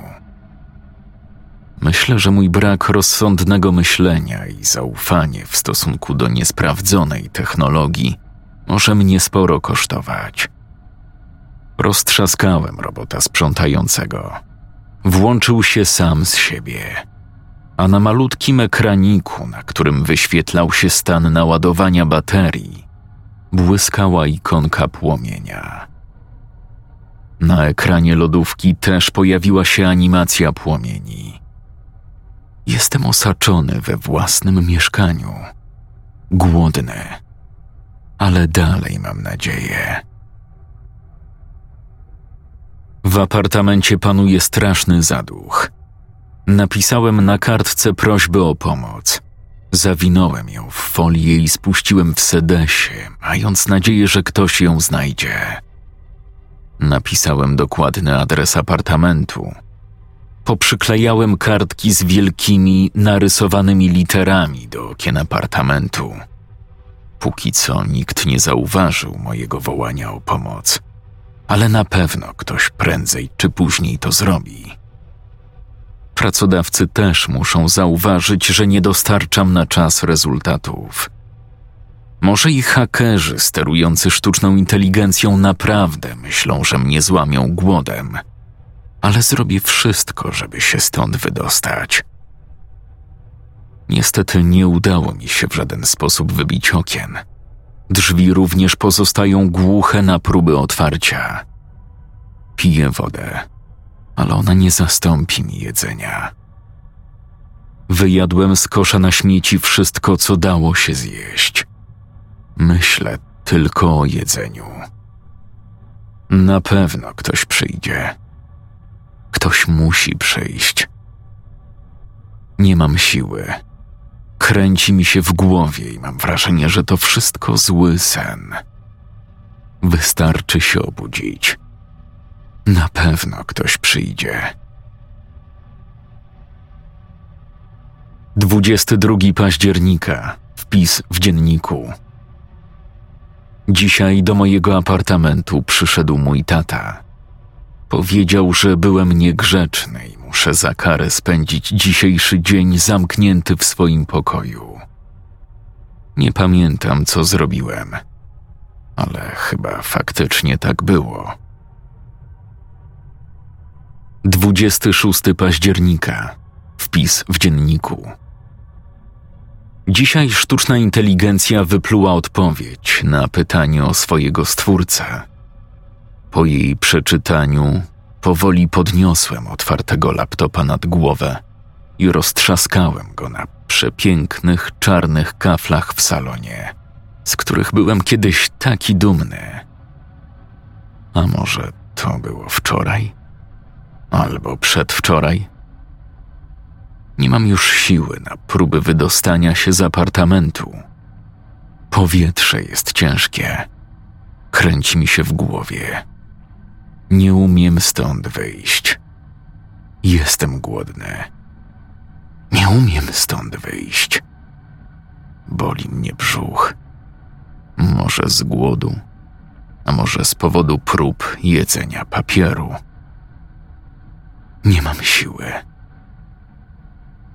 Myślę, że mój brak rozsądnego myślenia i zaufanie w stosunku do niesprawdzonej technologii może mnie sporo kosztować. Roztrzaskałem robota sprzątającego. Włączył się sam z siebie a na malutkim ekraniku, na którym wyświetlał się stan naładowania baterii, błyskała ikonka płomienia. Na ekranie lodówki też pojawiła się animacja płomieni. Jestem osaczony we własnym mieszkaniu, głodny, ale dalej mam nadzieję. W apartamencie panuje straszny zaduch. Napisałem na kartce prośbę o pomoc. Zawinąłem ją w folię i spuściłem w sedesie, mając nadzieję, że ktoś ją znajdzie. Napisałem dokładny adres apartamentu. poprzyklejałem kartki z wielkimi, narysowanymi literami do okien apartamentu. Póki co nikt nie zauważył mojego wołania o pomoc, ale na pewno ktoś prędzej czy później to zrobi. Pracodawcy też muszą zauważyć, że nie dostarczam na czas rezultatów. Może i hakerzy sterujący sztuczną inteligencją naprawdę myślą, że mnie złamią głodem, ale zrobię wszystko, żeby się stąd wydostać. Niestety nie udało mi się w żaden sposób wybić okien. Drzwi również pozostają głuche na próby otwarcia. Piję wodę, ale ona nie zastąpi mi jedzenia. Wyjadłem z kosza na śmieci wszystko, co dało się zjeść. Myślę tylko o jedzeniu. Na pewno ktoś przyjdzie. Ktoś musi przyjść. Nie mam siły. Kręci mi się w głowie i mam wrażenie, że to wszystko zły sen. Wystarczy się obudzić. Na pewno ktoś przyjdzie. 22 października. Wpis w dzienniku. Dzisiaj do mojego apartamentu przyszedł mój tata. Powiedział, że byłem niegrzeczny i muszę za karę spędzić dzisiejszy dzień zamknięty w swoim pokoju. Nie pamiętam, co zrobiłem, ale chyba faktycznie tak było. 26 października. Wpis w dzienniku. Dzisiaj sztuczna inteligencja wypluła odpowiedź na pytanie o swojego stwórcę. Po jej przeczytaniu powoli podniosłem otwartego laptopa nad głowę i roztrzaskałem go na przepięknych czarnych kaflach w salonie, z których byłem kiedyś taki dumny. A może to było wczoraj? Albo przedwczoraj? Nie mam już siły na próby wydostania się z apartamentu. Powietrze jest ciężkie. Kręci mi się w głowie. Nie umiem stąd wyjść. Jestem głodny. Nie umiem stąd wyjść. Boli mnie brzuch. Może z głodu, a może z powodu prób jedzenia papieru. Nie mam siły.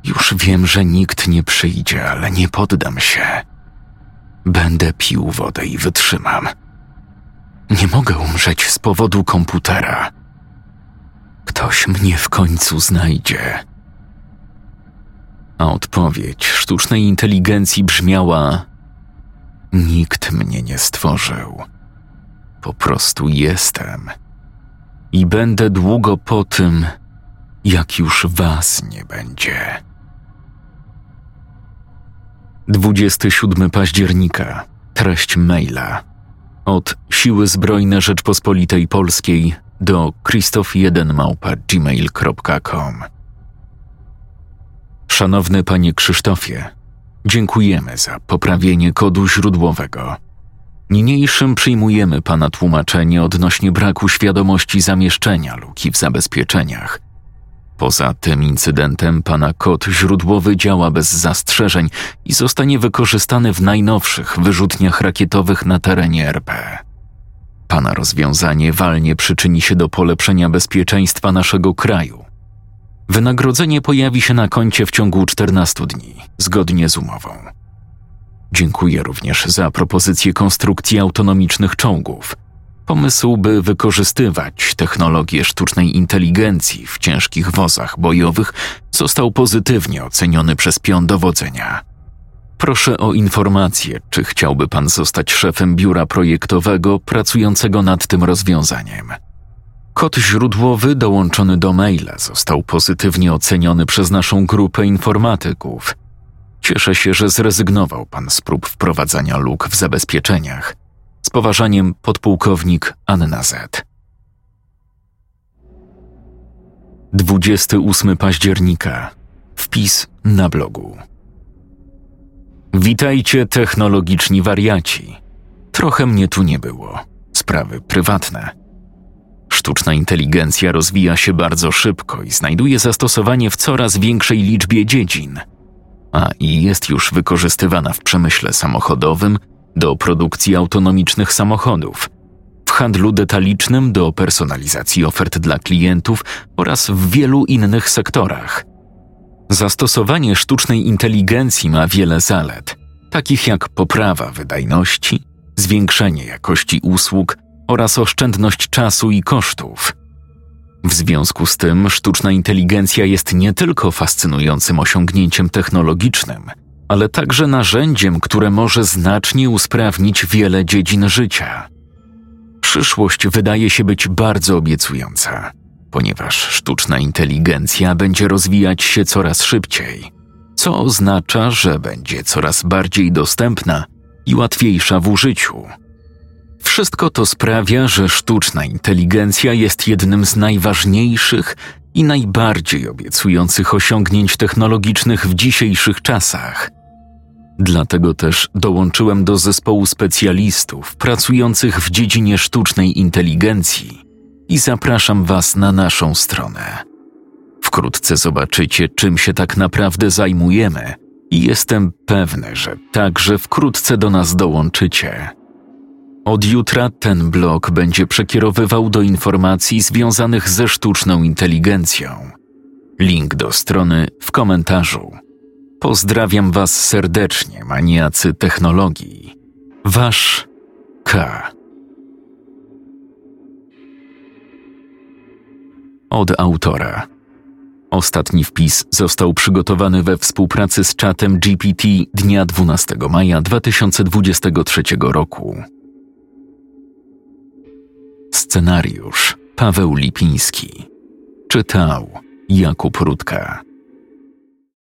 Już wiem, że nikt nie przyjdzie, ale nie poddam się. Będę pił wodę i wytrzymam. Nie mogę umrzeć z powodu komputera. Ktoś mnie w końcu znajdzie. A odpowiedź sztucznej inteligencji brzmiała: Nikt mnie nie stworzył. Po prostu jestem. I będę długo po tym, jak już was nie będzie. 27 października. Treść maila. Od Siły Zbrojne Rzeczpospolitej Polskiej do krzysztof1małpa.gmail.com Szanowny panie Krzysztofie, dziękujemy za poprawienie kodu źródłowego. Niniejszym przyjmujemy pana tłumaczenie odnośnie braku świadomości zamieszczenia luki w zabezpieczeniach – Poza tym incydentem pana kod źródłowy działa bez zastrzeżeń i zostanie wykorzystany w najnowszych wyrzutniach rakietowych na terenie RP. Pana rozwiązanie walnie przyczyni się do polepszenia bezpieczeństwa naszego kraju. Wynagrodzenie pojawi się na koncie w ciągu 14 dni, zgodnie z umową. Dziękuję również za propozycję konstrukcji autonomicznych czołgów – Pomysł, by wykorzystywać technologię sztucznej inteligencji w ciężkich wozach bojowych, został pozytywnie oceniony przez pion dowodzenia. Proszę o informację, czy chciałby pan zostać szefem biura projektowego pracującego nad tym rozwiązaniem. Kod źródłowy dołączony do maila został pozytywnie oceniony przez naszą grupę informatyków. Cieszę się, że zrezygnował pan z prób wprowadzania luk w zabezpieczeniach poważaniem podpułkownik Anna Z. 28 października. Wpis na blogu. Witajcie technologiczni wariaci. Trochę mnie tu nie było. Sprawy prywatne. Sztuczna inteligencja rozwija się bardzo szybko i znajduje zastosowanie w coraz większej liczbie dziedzin, a i jest już wykorzystywana w przemyśle samochodowym do produkcji autonomicznych samochodów, w handlu detalicznym do personalizacji ofert dla klientów oraz w wielu innych sektorach. Zastosowanie sztucznej inteligencji ma wiele zalet, takich jak poprawa wydajności, zwiększenie jakości usług oraz oszczędność czasu i kosztów. W związku z tym sztuczna inteligencja jest nie tylko fascynującym osiągnięciem technologicznym, ale także narzędziem, które może znacznie usprawnić wiele dziedzin życia. Przyszłość wydaje się być bardzo obiecująca, ponieważ sztuczna inteligencja będzie rozwijać się coraz szybciej, co oznacza, że będzie coraz bardziej dostępna i łatwiejsza w użyciu. Wszystko to sprawia, że sztuczna inteligencja jest jednym z najważniejszych i najbardziej obiecujących osiągnięć technologicznych w dzisiejszych czasach. Dlatego też dołączyłem do zespołu specjalistów pracujących w dziedzinie sztucznej inteligencji i zapraszam Was na naszą stronę. Wkrótce zobaczycie, czym się tak naprawdę zajmujemy, i jestem pewny, że także wkrótce do nas dołączycie. Od jutra ten blog będzie przekierowywał do informacji związanych ze sztuczną inteligencją. Link do strony w komentarzu. Pozdrawiam Was serdecznie, maniacy technologii. Wasz K. Od autora. Ostatni wpis został przygotowany we współpracy z czatem GPT dnia 12 maja 2023 roku. Scenariusz Paweł Lipiński. Czytał Jakub Rutka.